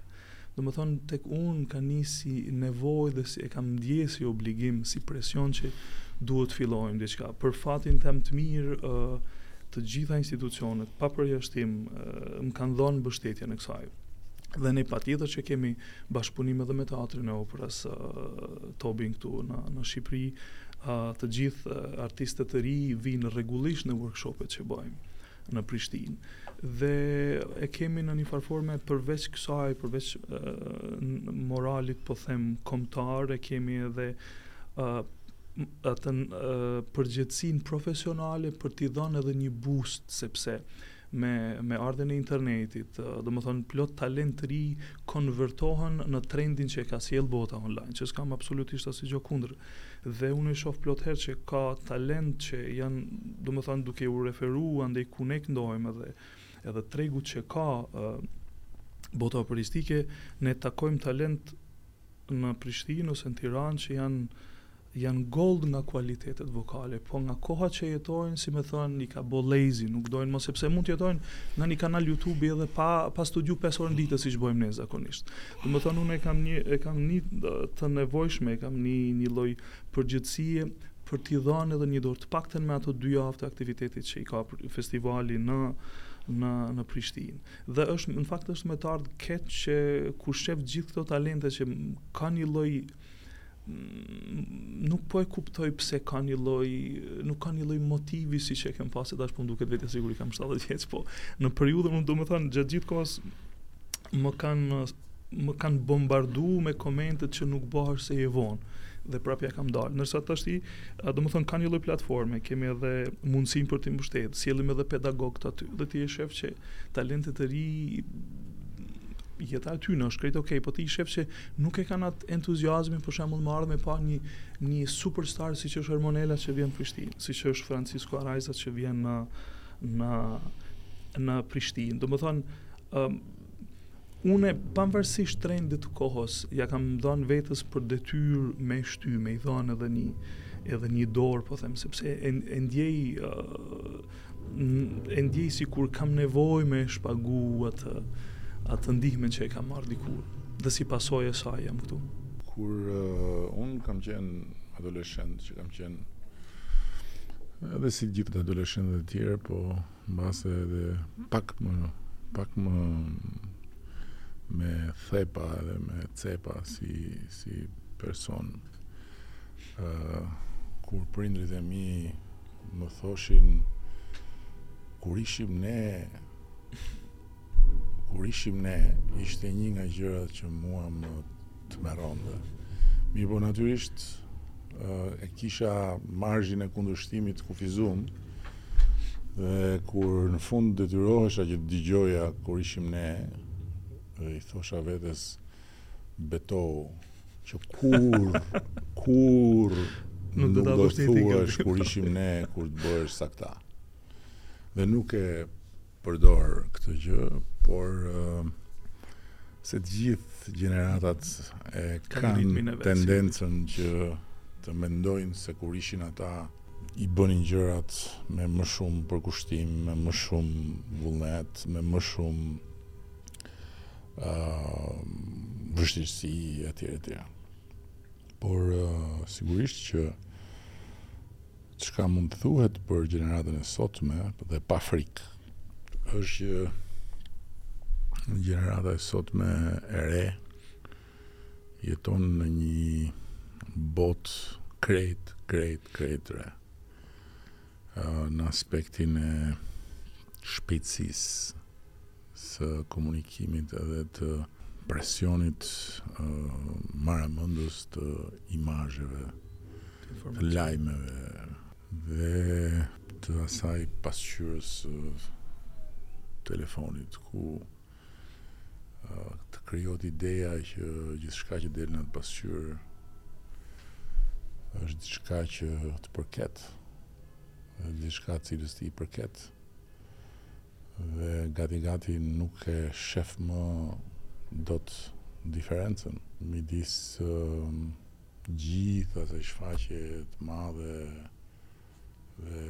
Domethënë tek unë ka nis si nevojë dhe si e kam ndje si obligim, si presion që duhet të fillojmë diçka. Për fatin tem të mirë, ë të gjitha institucionet pa përjashtim më kanë dhënë mbështetje në kësaj. Dhe ne patjetër që kemi bashkëpunim edhe me teatrin e operës TOB-in këtu në në Shqipëri, ë të gjithë artistët e rinj vijnë rregullisht në workshopet që bëjmë. në Prishtinë dhe e kemi në një farë forme përveç kësaj, përveç uh, moralit po them kombëtar, e kemi edhe uh, atë uh, përgjegjësinë profesionale për t'i dhënë edhe një boost sepse me me ardhen e internetit, uh, domethënë plot talent të ri konvertohen në trendin që e ka sjell bota online, që s'kam absolutisht asgjë kundër. Dhe unë e shoh plot herë që ka talent që janë, domethënë duke u referuar andej ku ne këndojmë edhe edhe tregut që ka e, bota operistike, ne takojmë talent në Prishtinë ose në Tiranë që janë janë gold nga kualitetet vokale, po nga koha që jetojnë, si me thënë, i ka bo lejzi, nuk dojnë më, sepse mund të jetojnë nga një kanal YouTube edhe pa, pa studiu 5 orë në ditë, siç bojmë ne zakonisht. Domethënë unë e kam një, e kam një të nevojshme, e kam një, një lloj përgjegjësie për t'i dhanë edhe një dorë të paktën me ato dy javë të aktivitetit që i ka festivali në në në Prishtinë. Dhe është në fakt është me të ardh keq që kur shef gjithë këto talente që ka një lloj nuk po e kuptoj pse ka një lloj nuk ka një lloj motivi siç e kem pasë tash po më duket vetja sikur i kam 70 vjeç po në periudhën unë domethënë gjatë gjithë kohës më kanë më kanë bombarduar me komentet që nuk bëhesh se je vonë dhe prapë ia kam dalë. Ndërsa tash ti, domethënë ka një lloj platforme, kemi edhe mundësinë për të mbështetur, sjellim edhe pedagogët aty dhe ti e shef që talentet e ri jeta e tyre është krejt okay, po ti shef që nuk e kanë atë entuziazmin për shembull me ardhë me pa një një superstar siç është Ermonela që vjen në Prishtinë, siç është Francisco Araiza që vjen në në në Prishtinë. Domethënë, ë um, unë pavarësisht trendit të kohës, ia kam dhënë vetes për detyrë me shty, me i dhënë edhe një edhe një dorë, po them, sepse e, e ndjej uh, e ndjej sikur kam nevojë me shpagu atë atë ndihmën që e kam marrë dikur dhe si pasojë e saj jam këtu. Kur uh, unë kam qenë adoleshent, që kam qenë edhe si gjithë adoleshentët e tjerë, po mbase edhe pak më pak më me thepa edhe me cepa si si person. uh, kur prindërit e mi Më thoshin kur ishim ne kur ishim ne ishte një nga gjërat që mua më tmerronte. Mirëpo natyrisht e kisha marzhin e kundërshtimit të kufizum dhe kur në fund detyrohesha që të dëgjoja kur ishim ne i thosha vetes Betohu që kurrë, kurrë nuk do të thuash kur ishim ne kur të bëhesh sa këta. Dhe nuk e përdor këtë gjë, por se të gjithë gjeneratat e kanë tendencën që të mendojnë se kur ishin ata i bënin gjërat me më shumë përkushtim, me më shumë vullnet, me më shumë vështirësi e tjera e tjera. Por sigurisht që çka mund të thuhet për gjeneratën e sotme dhe pa frikë është që gjenerata e sotme e re jeton në një botë krejt, krejt, krejt të re në aspektin e shpejtësisë së komunikimit edhe të presionit marramëndës të imazheve, të lajmeve dhe të asaj pasqyrës së telefonit ku të krijohet ideja që gjithçka që del në atë pasqyrë është diçka që të përket, diçka së cilës ti i përket. dhe gati gati nuk e shef më dot diferencën midis gjithë asaj shfaqjeje të madhe dhe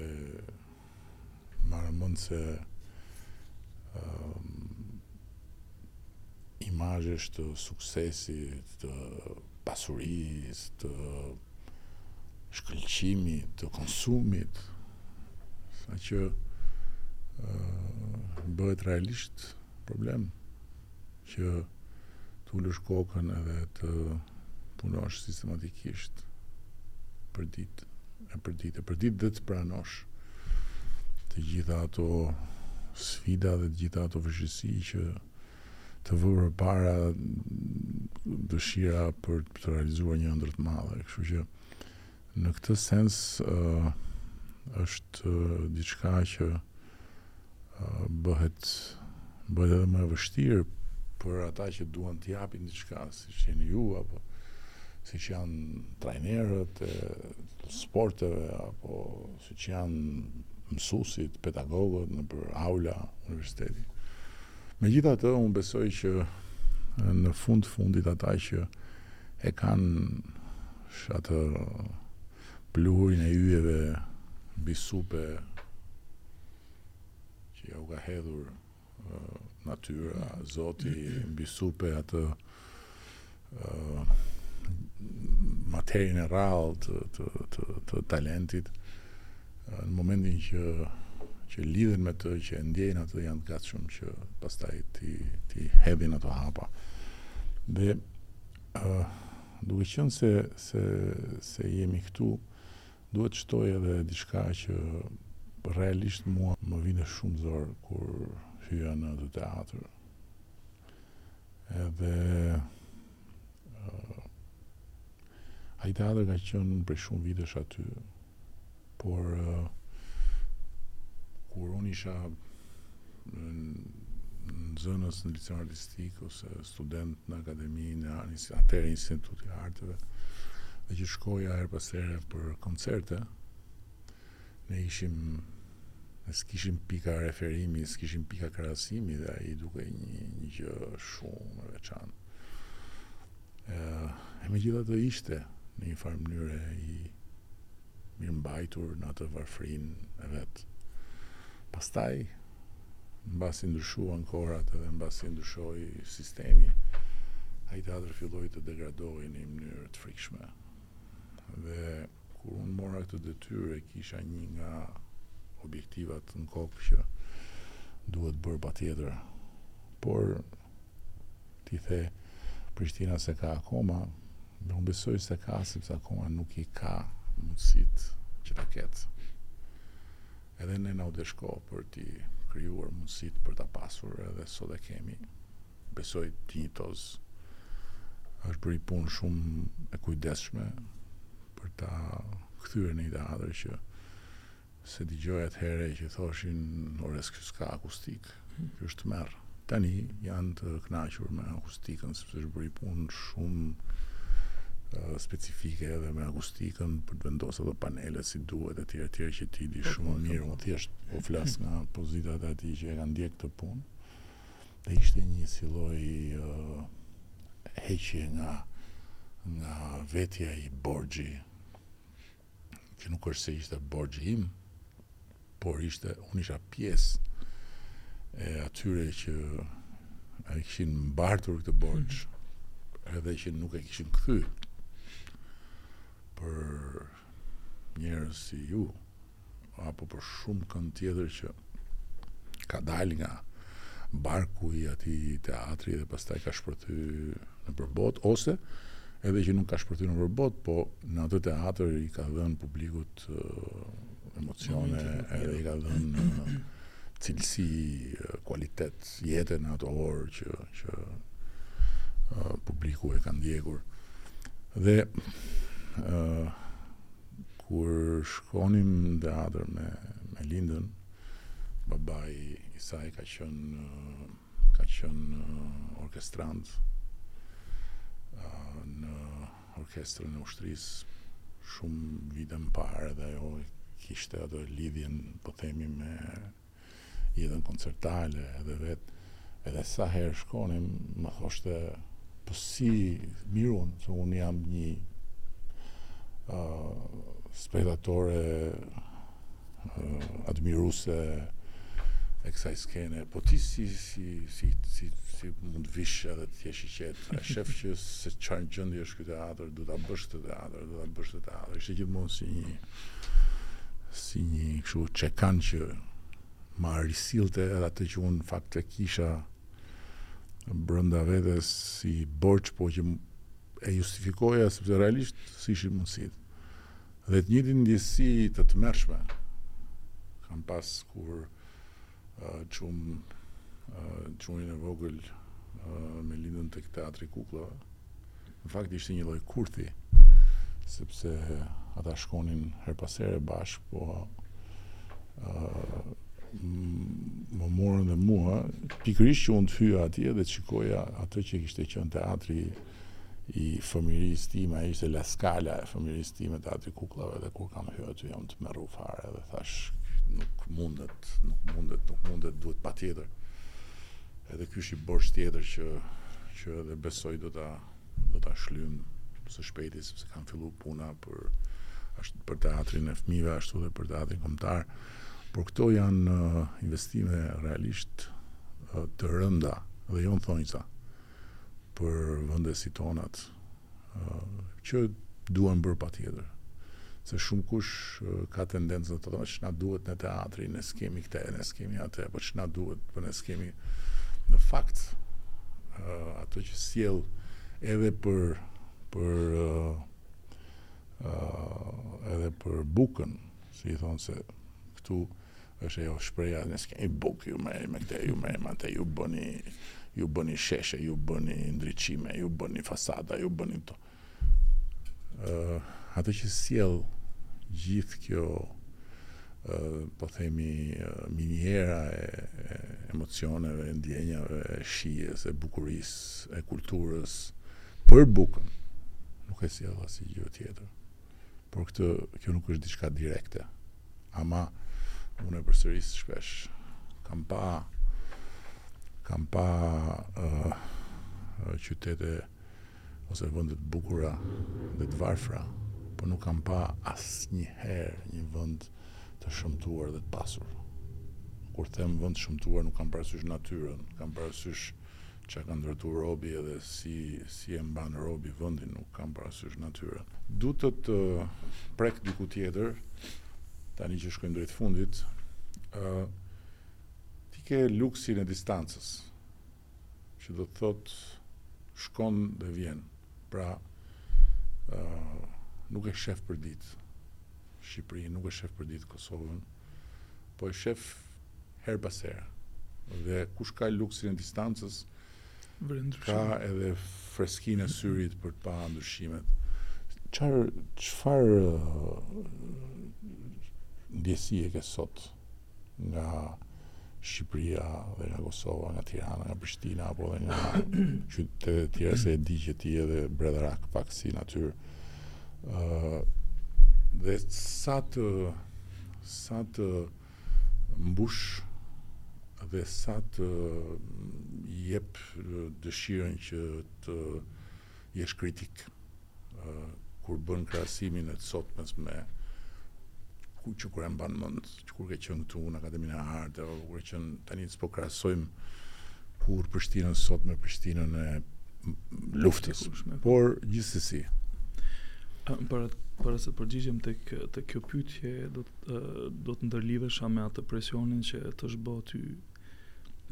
marramendëse imazhesh të suksesit, të pasurisë, të shkëlqimit, të konsumit, saqë bëhet realisht problem që të ulësh kokën edhe të punosh sistematikisht përditë. e përditë e përditë dhe të pranosh të gjitha ato sfida dhe të gjitha ato vështirësi që të vë përpara dëshira për të realizuar një ëndërr të madhe. Kështu që në këtë sens uh, është uh, diçka që bëhet bëhet edhe më e vështirë për ata që duan të japin diçka, siç jeni ju apo siç janë trajnerët e sporteve apo siç janë mësuesit, pedagogët nëpër aula universiteti. Megjithatë, unë besoj që në fund fundit ata që e kanë atë Pluhurin e yjeve mbi supe që jua ka hedhur natyra, zoti mbi supe atë materien e rrallë të, të, të, të talentit në momentin që që lidhen me të që e ndjejnë atë janë të gatshëm që pastaj t'i t'i hedhin ato hapa dhe uh, Duke qenë se se se jemi këtu, duhet të shtoj edhe diçka që realisht mua më vinte shumë zor kur hyja në atë teatër. Edhe ai teatër ka qenë prej shumë vitesh aty. Por kur unë isha nxënës në liceun artistik ose student në akademinë, atëherë Instituti i Arteve, dhe që shkoja herë pas here për koncerte, ne ishim ne s'kishim pika referimi, s'kishim pika krahasimi dhe ai dukej një, një gjë shumë e veçantë. E megjithatë ishte në një farë mënyre i mirëmbajtur në atë varfërinë e vet. Pastaj mbasi ndryshuan kohërat edhe mbasi ndryshoi sistemi, ai teatër filloi të degradojë në një mënyrë të frikshme. Dhe Kur unë mora këtë detyrë e kisha një nga objektivat në kokë që duhet bërë patjetër. Por, ti the, Prishtina s'e ka akoma, dhe unë besoj s'e ka, sepse akoma nuk i ka mundësitë që ta ketë. Edhe ne na u desh kohë për t'i krijuar mundësitë për ta pasur edhe sot e kemi, besoj dinjitoz. Është bërë një punë shumë e kujdesshme për ta kthyer në një teatër që se dëgjoja atëherë që thoshin ore kjo s'ka akustikë. Është tmerr. Tani janë të kënaqur me akustikën sepse është bërë punë shumë specifike edhe me akustikën për të vendosur ato panele si duhet etj etj që ti i di shumë më mirë, unë thjesht po flas nga pozita e atij që e ka ndjek këtë punë. Dhe ishte një si lloj uh, heqje nga nga vetja e një borxhi që nuk është se ishte borxhi im, por ishte, unë isha pjesë e atyre që e kishin mbartur këtë borxh, mhm. edhe që nuk e kishin kthy për njerëz si ju, apo për shumë kënd tjetër që ka dalë nga barku i atij teatri dhe pastaj ka shpërthy nëpër botë ose edhe që nuk ka shpërthy nëpër botë, po në atë teatër i ka dhënë publikut emocione edhe i ka dhënë cilësi, kualitet jete në ato orë që që publiku e ka ndjekur. Dhe ë Kur shkonim në teatër me Lindën, babai i saj ka qenë ka qenë orkestrant në orkestrën e ushtrisë shumë vite më parë edhe ajo kishte atë lidhjen po themi me jetën koncertale edhe vet edhe sa herë shkonim më thoshte po si mirë unë se unë jam një uh, spektatore uh, admiruse e kësaj skene po ti si si si si si mund të vish edhe të jesh i qetë e shef që se në çfarë gjendje është ky teatër do ta bësh këtë teatër do ta bësh këtë teatër ishte gjithmonë si një si një kështu çekan që ma risillte edhe atë që unë në fakt e kisha brenda vetes si borxh, po që e justifikoja sepse realisht s'ishin mundësitë. Dhe të njëjtën ndjesi të tmerrshme, kam pas kur çum çunin e vogël me Lindën tek teatri i kukullave. Në fakt ishte një lloj kurthi, sepse ata shkonin herë pas here bashkë, po më morën dhe mua, pikërisht që unë të hyja atje dhe të shikoja atë që kishte qenë teatri i fëmijërisë time, a ishte La Scala e fëmijërisë time teatri i kukllave dhe kur kam hyrë aty jam tmerru fare dhe thashë nuk mundet, nuk mundet, nuk mundet, duhet patjetër. Edhe ky është një borxh tjetër që që edhe besoj do ta do ta shlyjmë së shpejti sepse ka fillu puna për ashtu për teatrin e fëmijëve ashtu edhe për teatrin kombëtar. Por këto janë uh, investime realisht uh, të rënda dhe jo në thonjëza. për vende si tonat, që duhen bërë patjetër. Se shumëkush ka tendencën të thotë, ç'na duhet ne teatri, ne s'kemi këtë, ne s'kemi atë, po ç'na duhet, po ne s'kemi. Në fakt, ato që sjell edhe për për edhe për bukën, si i thonë se këtu Është ajo shprehja, ne s'kemi bukë, ju merreni me këtë, ju merreni me atë, ju bëni ju bëni sheshe, ju bëni ndriçime, ju bëni fasada, ju bëni këto. Uh, atë që sjell gjithë kjo uh, po themi uh, miniera e, e emocioneve, e ndjenjave, e shijes, e bukurisë, e kulturës për bukën. Nuk e sjell asgjë tjetër. Por këtë kjo nuk është diçka direkte. Ama unë e përsëris shpesh. Kam pa kam pa uh, qytete ose vende të bukura dhe të varfra, por nuk kam pa asnjëherë një vend të shëmtuar dhe të pasur. Kur them vend të shëmtuar nuk kam parasysh natyrën, kam parasysh Çka ka ndërtu robi edhe si si e mban robi vëndin nuk kam parasysh natyrën. Du të të prek diku tjetër, tani që shkojmë drejt fundit, ë ti ke luksin e distancës, që do të thot shkon dhe vjen. Pra ë nuk e shef për ditë Shqipërinë, nuk e shef për ditë Kosovën, po e shef herë pas here. Dhe kush ka luksin e distancës, ka edhe freskinë e syrit për të pa ndryshimet. Çfarë çfarë ndjesie ke sot nga Shqipëria dhe nga Kosova, nga Tirana, nga Prishtina, apo dhe nga qytetet e tjera, se e di që ti edhe bredharak pak si natyrë. Uh, dhe sa të, sa të mbush dhe sa të jep dëshirën që të jesh kritik kur bën krahasimin e të sotmes me ku që kur e mban mend, që kur ke qenë këtu në Akademinë e Arteve, apo kur ke qenë tani s'po krahasojmë kur Prishtinën sot me Prishtinën e luftës. Po. Por gjithsesi, Para para se t'përgjigjem tek tek kjo pyetje, do të do të ndërlidhesha me atë presionin që të është bë ty,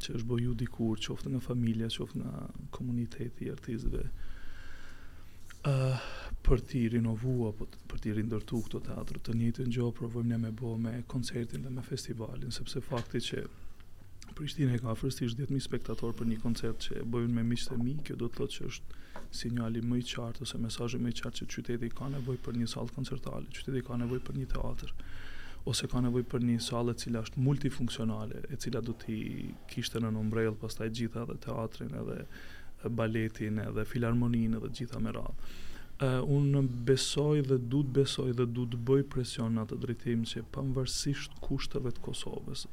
që është bë ju dikur, qoftë nga familja, qoftë nga komuniteti i artistëve. Ë uh, për t'i rinovu, apo për t'i rindërtu këto teatro, të njëjtën gjë provojmë ne me bë me koncertin dhe me festivalin, sepse fakti që Prishtina e ka afërsisht dhjetë mijë spektatorë për një koncert që e bëj unë me miqtë e mi, kjo do të thotë që është sinjali më i qartë ose mesazhi më i qartë që qyteti ka nevojë për një sallë koncertale, qyteti ka nevojë për një teatër ose ka nevojë për një sallë e cila është multifunksionale, e cila do t'i kishte nën ombrellë pastaj gjitha edhe teatrin edhe baletin edhe filarmoninë edhe gjitha me radhë. Unë besoj dhe du të besoj dhe du të bëj presion në atë drejtim që pavarësisht kushteve të Kosovës,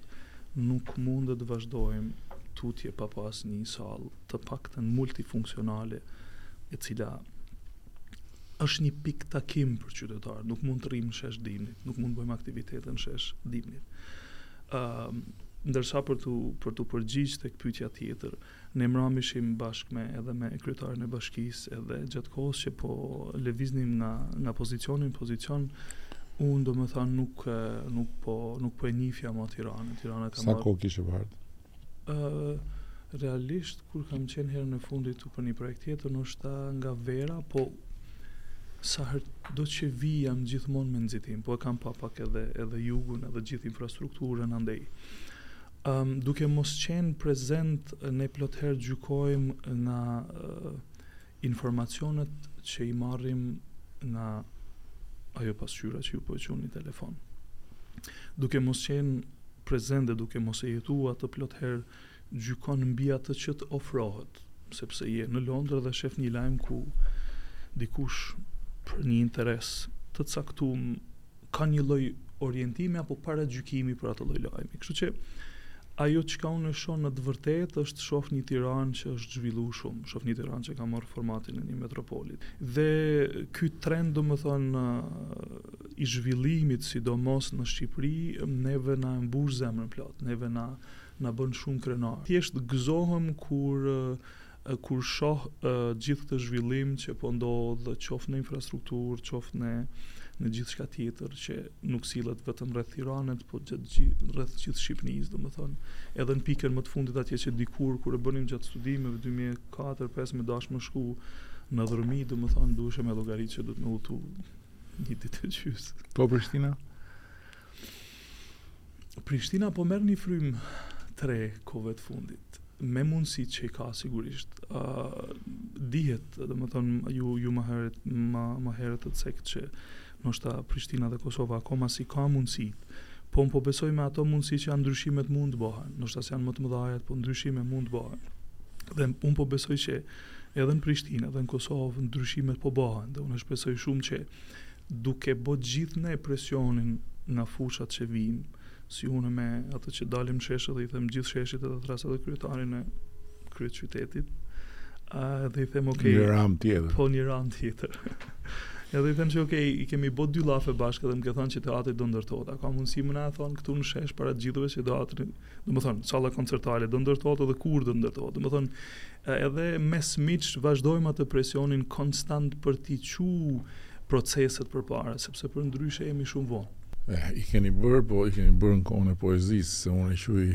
Nuk mund të vazhdojmë tutje pa pasë një sallë të paktën multifunksionale e cila është një pikë takim për qytetarët. Nuk mund të rrimë në shesh dimnit, nuk mund të bëjmë aktivitete në shesh dimnit. Ëm, ndërsa për t'u për t'u përgjigj tek pyetja tjetër, Ne mramë ishim bashkë me edhe me kryetarin e bashkisë edhe gjatë kohës që po lëviznim nga nga pozicioni në pozicion unë domethanë nuk, nuk, po, nuk po e njifja ma Tiranën. Tirana ka Sa kohë kishe bërë? Uh, realisht, kur kam qenë herën e fundit për një projekt tjetër, ndoshta nga vera, po sa herë do që vij jam gjithmonë me nxitim, po e kam pa pak edhe, edhe jugun, edhe gjithë infrastrukturën, andej. Duke mos qenë prezent ne plot herë gjykojmë nga informacionet që i marrim nga ajo pasqyra që ju po e quni telefon. Duke mos qenë prezent dhe duke mos e jetu atë plot herë gjykon mbi atë që të ofrohet, sepse je në Londër dhe shef një lajm ku dikush për një interes të caktum ka një lloj orientimi apo paragjykimi për atë lloj lajmi. Kështu që ajo çka unë e shof në të vërtetë është shof një Tiranë që është zhvillu shumë, shof një Tiranë që ka marrë formatin e një metropolit. Dhe ky trend, domethënë i zhvillimit, sidomos në Shqipëri, neve na e mbush zemrën plot, neve na na bën shumë krenarë. Thjesht gëzohem kur uh, Kur shoh gjithë këtë zhvillim që po ndodh, qoftë në infrastrukturë, qoftë në në gjithçka tjetër që nuk sillet vetëm rreth Tiranës, po gjatë gjithë rreth gjithë Shqipnisë, domethënë, edhe në pikën më të fundit atje që dikur kur e bënim gjatë studimeve 2004-5 me dashtë me shku në Dhërmi, domethënë duhej me llogaritë që duhet me udhëtu një ditë e gjysë. Po Prishtina? Prishtina po merr një frymë të re kohëve të fundit me mundësitë që i ka sigurisht. ë uh, dihet, domethënë ju ju ma herët ma ma herët e cekët që ndoshta Prishtina dhe Kosova akoma s'i ka mundësitë. Po unë po besoj me ato mundësi që janë ndryshimet mund të bëhen. Ndoshta janë më të mëdha, po ndryshime mund të bëhen. Dhe unë po besoj që edhe në Prishtinë, edhe në Kosovë ndryshimet po bëhen dhe unë shpresoj shumë që Duke bo gjithë ne presionin nga fushat që vijmë, si unë me atë që dalim në sheshe dhe i them gjithë sheshit edhe thras edhe kryetarin e kryeqytetit, edhe i them okay. Një Ramë tjetër. Po një Ramë tjetër. Edhe i them që okay, i kemi bë dy llafe bashkë dhe më ke thënë që teatri do ndërtohet. A ka mundësi me na e thon këtu në shesh para të gjithëve që teatri, domethënë, salla koncertale do ndërtohet edhe kur do ndërtohet. Domethënë, Edhe mes miqsh vazhdojmë atë presionin konstant për t'i çu proceset përpara, sepse përndryshe jemi shumë vonë. Eh, i keni bërë, po i kemi bërë në kohën e poezisë, se unë e quaj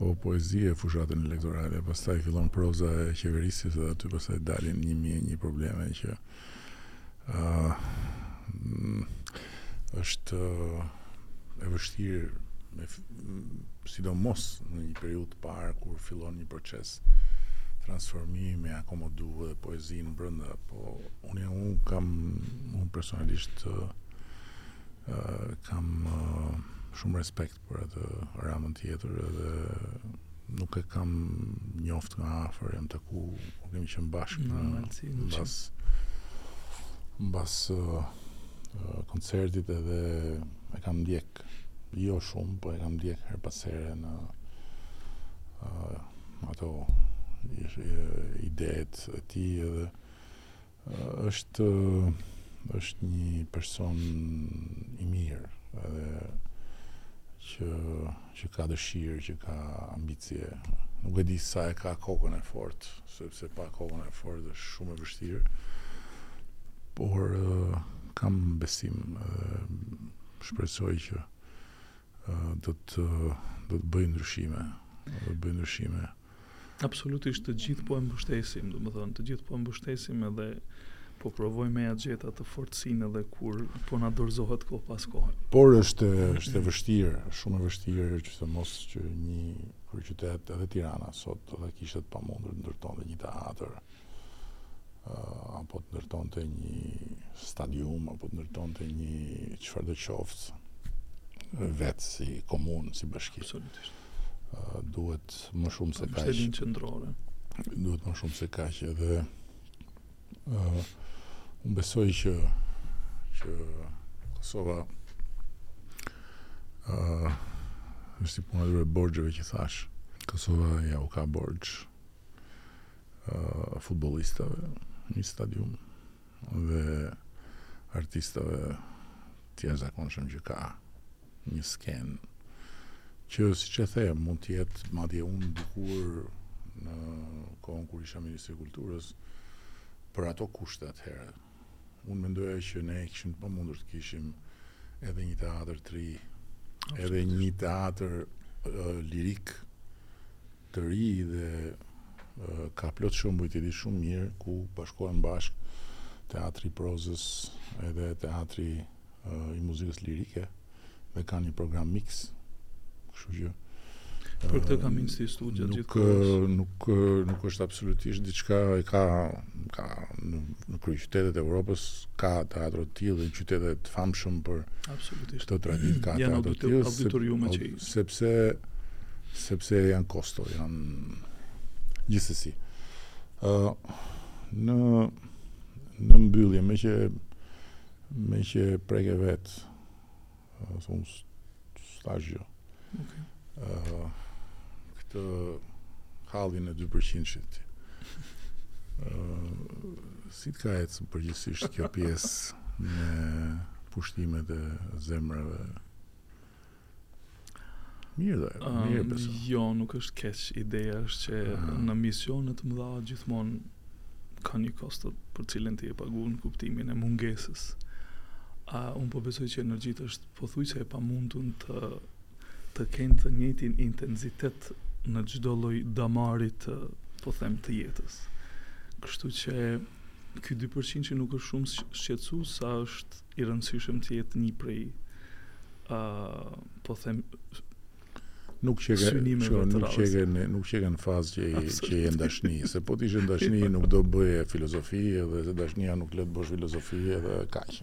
kohë poezie fushatën elektorale, pastaj fillon proza e qeverisjes edhe aty pastaj dalin një mijë e një probleme që është e vështirë me sidomos në një periudhë të parë kur fillon një proces transformimi, me akomodu edhe poezinë brenda, po unë unë kam unë personalisht uh, kam uh, shumë respekt për atë Ramën tjetër edhe nuk e kam njoft nga afër, jam taku, po kemi qenë bashkë në Malci, mbas mbas uh, koncertit edhe e kam ndjek jo shumë, po e kam ndjek herë pas here në uh, ato idetë e tij edhe Është është një person i mirë edhe që që ka dëshirë, që ka ambicie. Nuk e di sa e ka kokën e fortë, sepse pa kokën e fortë është shumë e vështirë. Por kam besim edhe shpresoj që do të do të bëjë ndryshime, do të bëjë ndryshime. Absolutisht të gjithë po e mbështesim, domethënë, të gjithë po e mbështesim edhe po provojmë me ja gjet atë fortësinë edhe kur po na dorëzohet kohë pas kohe. Por është është e vështirë, shumë e vështirë që të mos që një kryeqytet edhe Tirana sot do ta kishte të pamundur të ndërtonte një teatër. apo të ndërtonte një stadium, apo të ndërtonte një çfarëdo qoftë, vetë si komunë, si bashki. Absolutisht. Duhet më shumë se kaq. Shtetin qendror. Duhet më shumë se kaq dhe unë besoj që që Kosova është si puna e borxheve që thashë. Kosova ja u ka borxh futbollistave një stadium dhe artistave të jashtëzakonshëm që ka një skenë që siç e the mund të jetë madje unë dikur në kohën kur isha Ministër i Kulturës për ato kushte atëherë Unë mendoja që ne kishim të mundur të kishim edhe një teatër të ri, edhe një teatër uh, lirik të ri dhe uh, ka plot shembuj edhe shumë mirë ku bashkohen bashkë teatri prozës edhe teatri i muzikës lirike dhe kanë një program mix. Kështu që për këtë kam insistu gjatë gjithë kohës. Nuk nuk është absolutisht diçka e ka ka në, në kryeqytetet e Evropës ka teatro të tillë në qytete të famshëm për absolutisht këto tradita ka teatro të tillë. Janë auditoriume që sepse sepse janë kosto, janë gjithsesi. Ë uh, në në mbyllje, meqë Meqë e preke vetë, se unë s'thashë gjë. Okay. këtë hallin e 2%-shit. si të ka ecë përgjithësisht kjo pjesë me pushtimet e zemrave Mirë de, ah, mirë um, beso. Jo, nuk është keq. Ideja është që uh ah. -huh. në misione të mëdha gjithmonë ka një kosto për cilën ti e paguan në kuptimin e mungesës. A uh, unë po besoj që energjitë është pothuajse e pamundun të të kenë të njëjtin intensitet në çdo lloj damarit të, po them, të jetës. Kështu që ky 2% që nuk është shumë shqetësues, sa është i rëndësishëm të jetë një prej ë uh, po them nuk qenke që nuk qenke në nuk qenke në fazë që i, që je n'dashni se po të ishe n'dashni jo. nuk do bëje filozofi edhe se dashnia nuk të le të bësh filozofi edhe kaq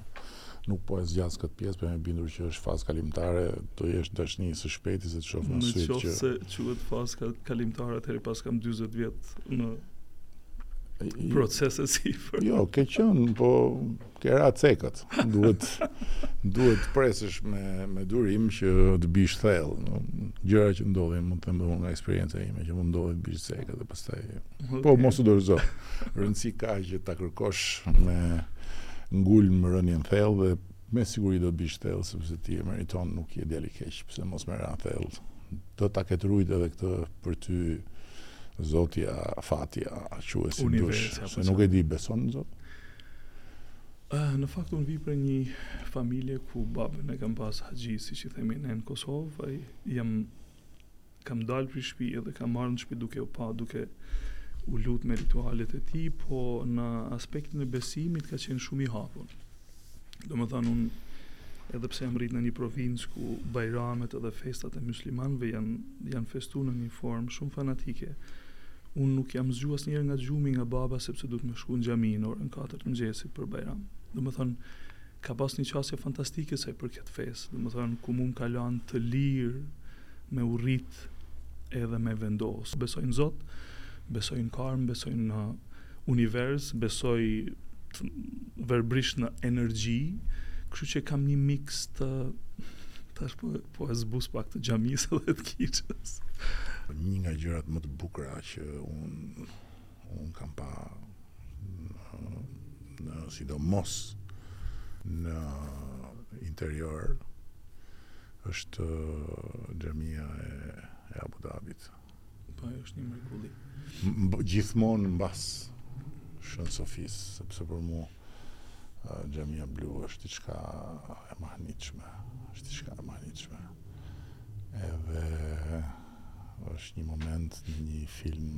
nuk po e zgjas këtë pjesë por po jam e bindur që është fazë kalimtare do jesh n'dashni së shpejti se të shof në sytë që në qoftë se quhet fazë kalimtare atëherë paskam 20 vjetë në proceset si për jo ke qënë po Ke ra cekët. Duhet duhet të presësh me me durim që të bish thellë. No? Gjëra që ndodhin, mund të them unë nga eksperienca ime, që mund ndodhin bish cekët dhe pastaj okay. po mos u dorëzo. Rëndësi ka që ta kërkosh me ngulm rënien thellë dhe me siguri do të bish thellë sepse ti e meriton, nuk je djalë i keq, pse mos me ra thellë. Do ta ketë rujt edhe këtë për ty Zotja, fatja, quje si dush, se nuk e di, beson në Zotë? Në fakt unë vij prej një familje ku babën e kam pas haxhi, siç i themi ne në Kosovë, ai jam kam dalë prej shpie dhe kam marrë në shpi duke e pa, duke u lut me ritualet e tij, po në aspektin e besimit ka qenë shumë i hapun. Domethënë unë edhe pse jam rrit në një provincë ku bajramet edhe festat e muslimanëve janë janë festu në një formë shumë fanatike, Unë nuk jam zgju asnjëherë nga gjumi nga baba sepse duhet me shku në xhami në orën katër të mëngjesit për bajram. Domethënë ka pas një qasje fantastike sa i përket fesë, domethënë ku mu më ka lanë të lirë me u rrit edhe me vendos. Besoj në Zot, besoj në karmë, besoj në univers, besoj verbërisht në energji, kështu që kam një miks të, tash po Po e zbus pak të xhamisë dhe të kishës. një nga gjërat më të bukura që un un kam pa në, në sidomos në interior është xhamia e, e Abu Dhabit. Po, është një mrekulli. Gjithmonë mbas Shën Sofisë, sepse për mua Xhamia Blu është diçka e mahnitshme, është diçka e mahnitshme. Edhe është një moment në një film,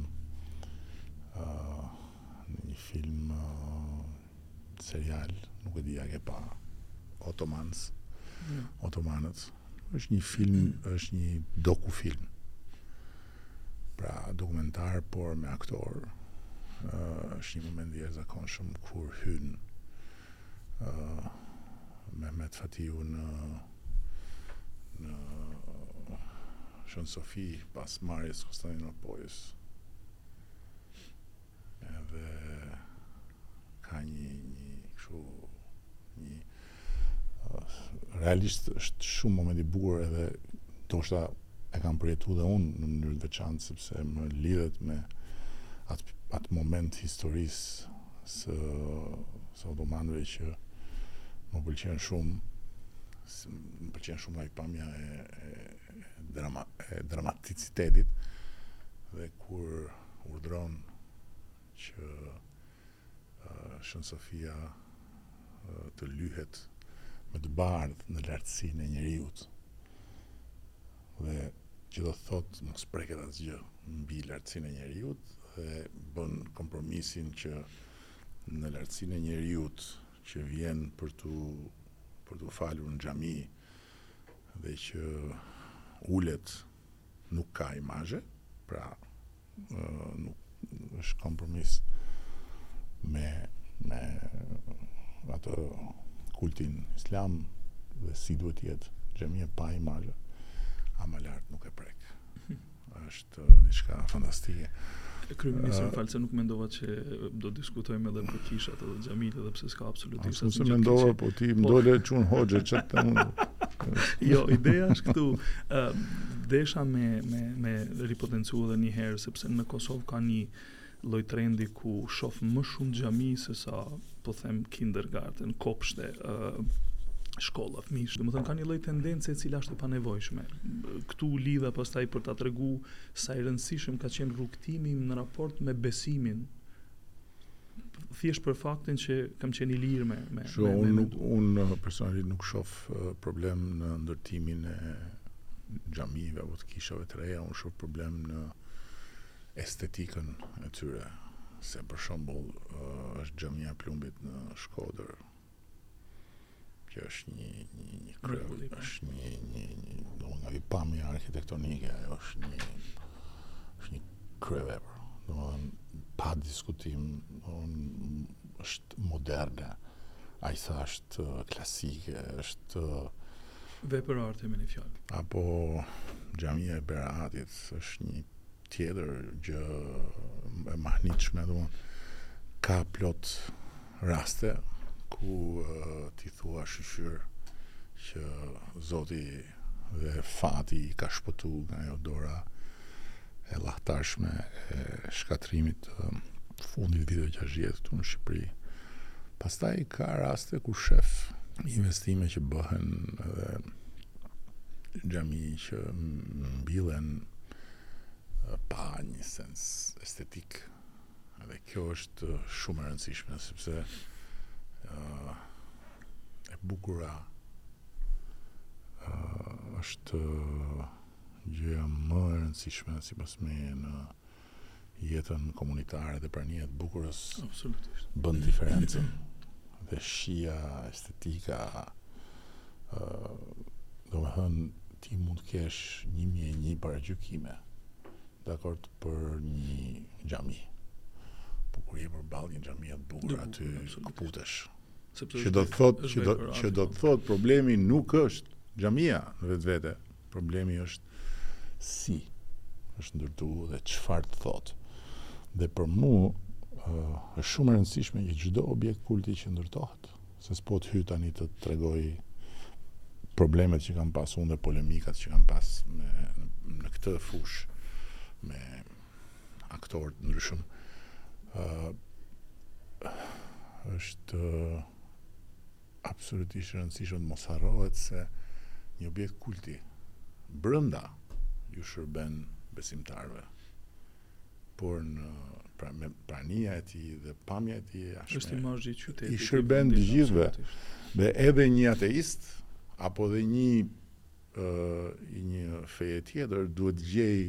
në një film Serial, nuk e di a ke pa. Ottomans. Mm. Ottomanët. Është një film, mm. është një dokufilm. Pra, dokumentar, por me aktor. Uh, është një moment i jashtëzakonshëm kur hyn uh, Mehmet Fatihu në në Shën Sofi pas marrjes së Kostandinopojës Edhe ka një një kështu një realisht është shumë moment i bukur edhe ndoshta e kam përjetu dhe unë në mënyrë të veçantë sepse më lidhet me atë atë moment historisë së së otomanëve që më pëlqen shumë më pëlqen shumë ajo pamja e, e, drama, e dramaticitetit dhe kur urdhëron që Shën Sofia të lyhet me të bardhë në lartësinë e njeriut dhe që do të thotë mos preket asgjë mbi lartësinë e njeriut dhe bën kompromisin që në lartësinë e njeriut që vjen për t'u për t'u falur në xhami dhe që ulet Nuk ka imazhe, pra është kompromis me me atë kultin islam dhe si duhet të jetë xhamia pa imazhe, ama lart nuk e prek. Është diçka fantastike. Kryeministër, më fal se nuk mendova që do diskutojmë edhe për kishat Xhamit edhe pse s'ka absolutisht asnjë gjë. Unë mendova po ti më po. dole çun hoxhe. jo, ideja është këtu. Ë desha me me me ripotencu edhe një herë sepse në Kosovë ka një lloj trendi ku shoh më shumë xhami se sa po them kindergarten, kopshte, ë shkolla fëmijësh. Domethënë ka një lloj tendence e cila është e panevojshme. Këtu u lidha pastaj për ta tregu sa i rëndësishëm ka qenë rrugëtimi në raport me besimin thjesht për faktin që kam qenë i lirë me me Shu, me, me, me unë unë, uh, personalisht nuk shoh uh, problem në ndërtimin e xhamive apo të kishave të reja, unë shoh problem në estetikën e tyre. Se për shembull uh, është xhamia e Plumbit në Shkodër, Që është një një një krye, është një një një domethënë nga pamja arkitektonike, ajo është një është një kryevepër. Domethënë pa diskutim, domethënë është moderne. Aq sa është uh, klasike, është uh, vepër arte me një fjalë. Apo xhamia e Beratit është një tjetër gjë e mahnitshme domethënë ka plot raste ku ti thua shyqyr që zoti dhe fati i ka shpëtu nga ajo dora e llahtarshme e shkatërrimit të fundviteve 60 këtu në Shqipëri pastaj ka raste ku shef investime që bëhen dhe xhami që mbillen pa një sens estetik. Dhe kjo është shumë e rëndësishme, sepse uh, e bukura uh, është gjëja më e rëndësishme, sipas meje në jetën komunitare dhe prania e të bukurës absolutisht bën diferencën dhe shija estetika ë domethënë ti mund të kesh 1001 paragjykime dakord për një xhami po kur je përballë një xhamie të bukur aty këputesh që do të thotë që do që do të thotë problemi nuk është xhamia në vetvete Problemi është si është ndërtu dhe çfarë të thotë. Dhe për mua është shumë e rëndësishme që çdo objekt kulti që ndërtohet, se s'po të hy tani të tregoj problemet që kam pas unë dhe polemikat që kam pas me, në këtë fushë me aktorë të ndryshëm uh, është uh, Absolutisht e rëndësishme të mos harrohet se një objekt kulti brenda ju shërben besimtarëve por në pra, me prania e tij dhe pamja e tij është është imazhi i qytetit i shërben të gjithëve dhe edhe një ateist apo dhe një i një feje tjetër duhet të gjejë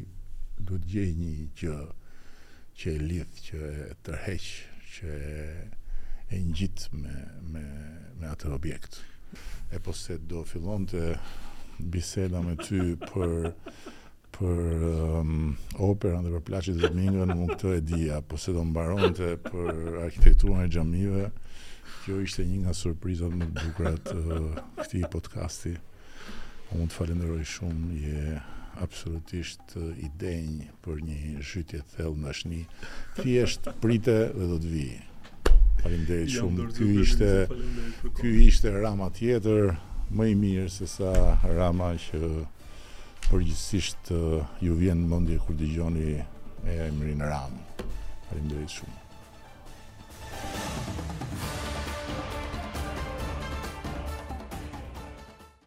duhet të gjejë një gjë që e lidh, që e tërheq, që e ngjit me me me atë objekt. E po se do fillonte biseda me ty për për operën dhe për Plaçido Domingon unë këtë e dija, po se do mbaronte për arkitekturën e xhamive, kjo ishte një nga surprizat më të bukura të këtij podcasti. Unë të falenderoj shumë, je absolutisht i denjë për një zhytje të thellë dashni. Thjesht prite dhe do të vijë. Faleminderit shumë. Ky ishte ky ishte Rama tjetër, më i mirë se sa Rama që Përgjithësisht ju vjen në mendje kur dëgjoni emrin Rama. Faleminderit shumë.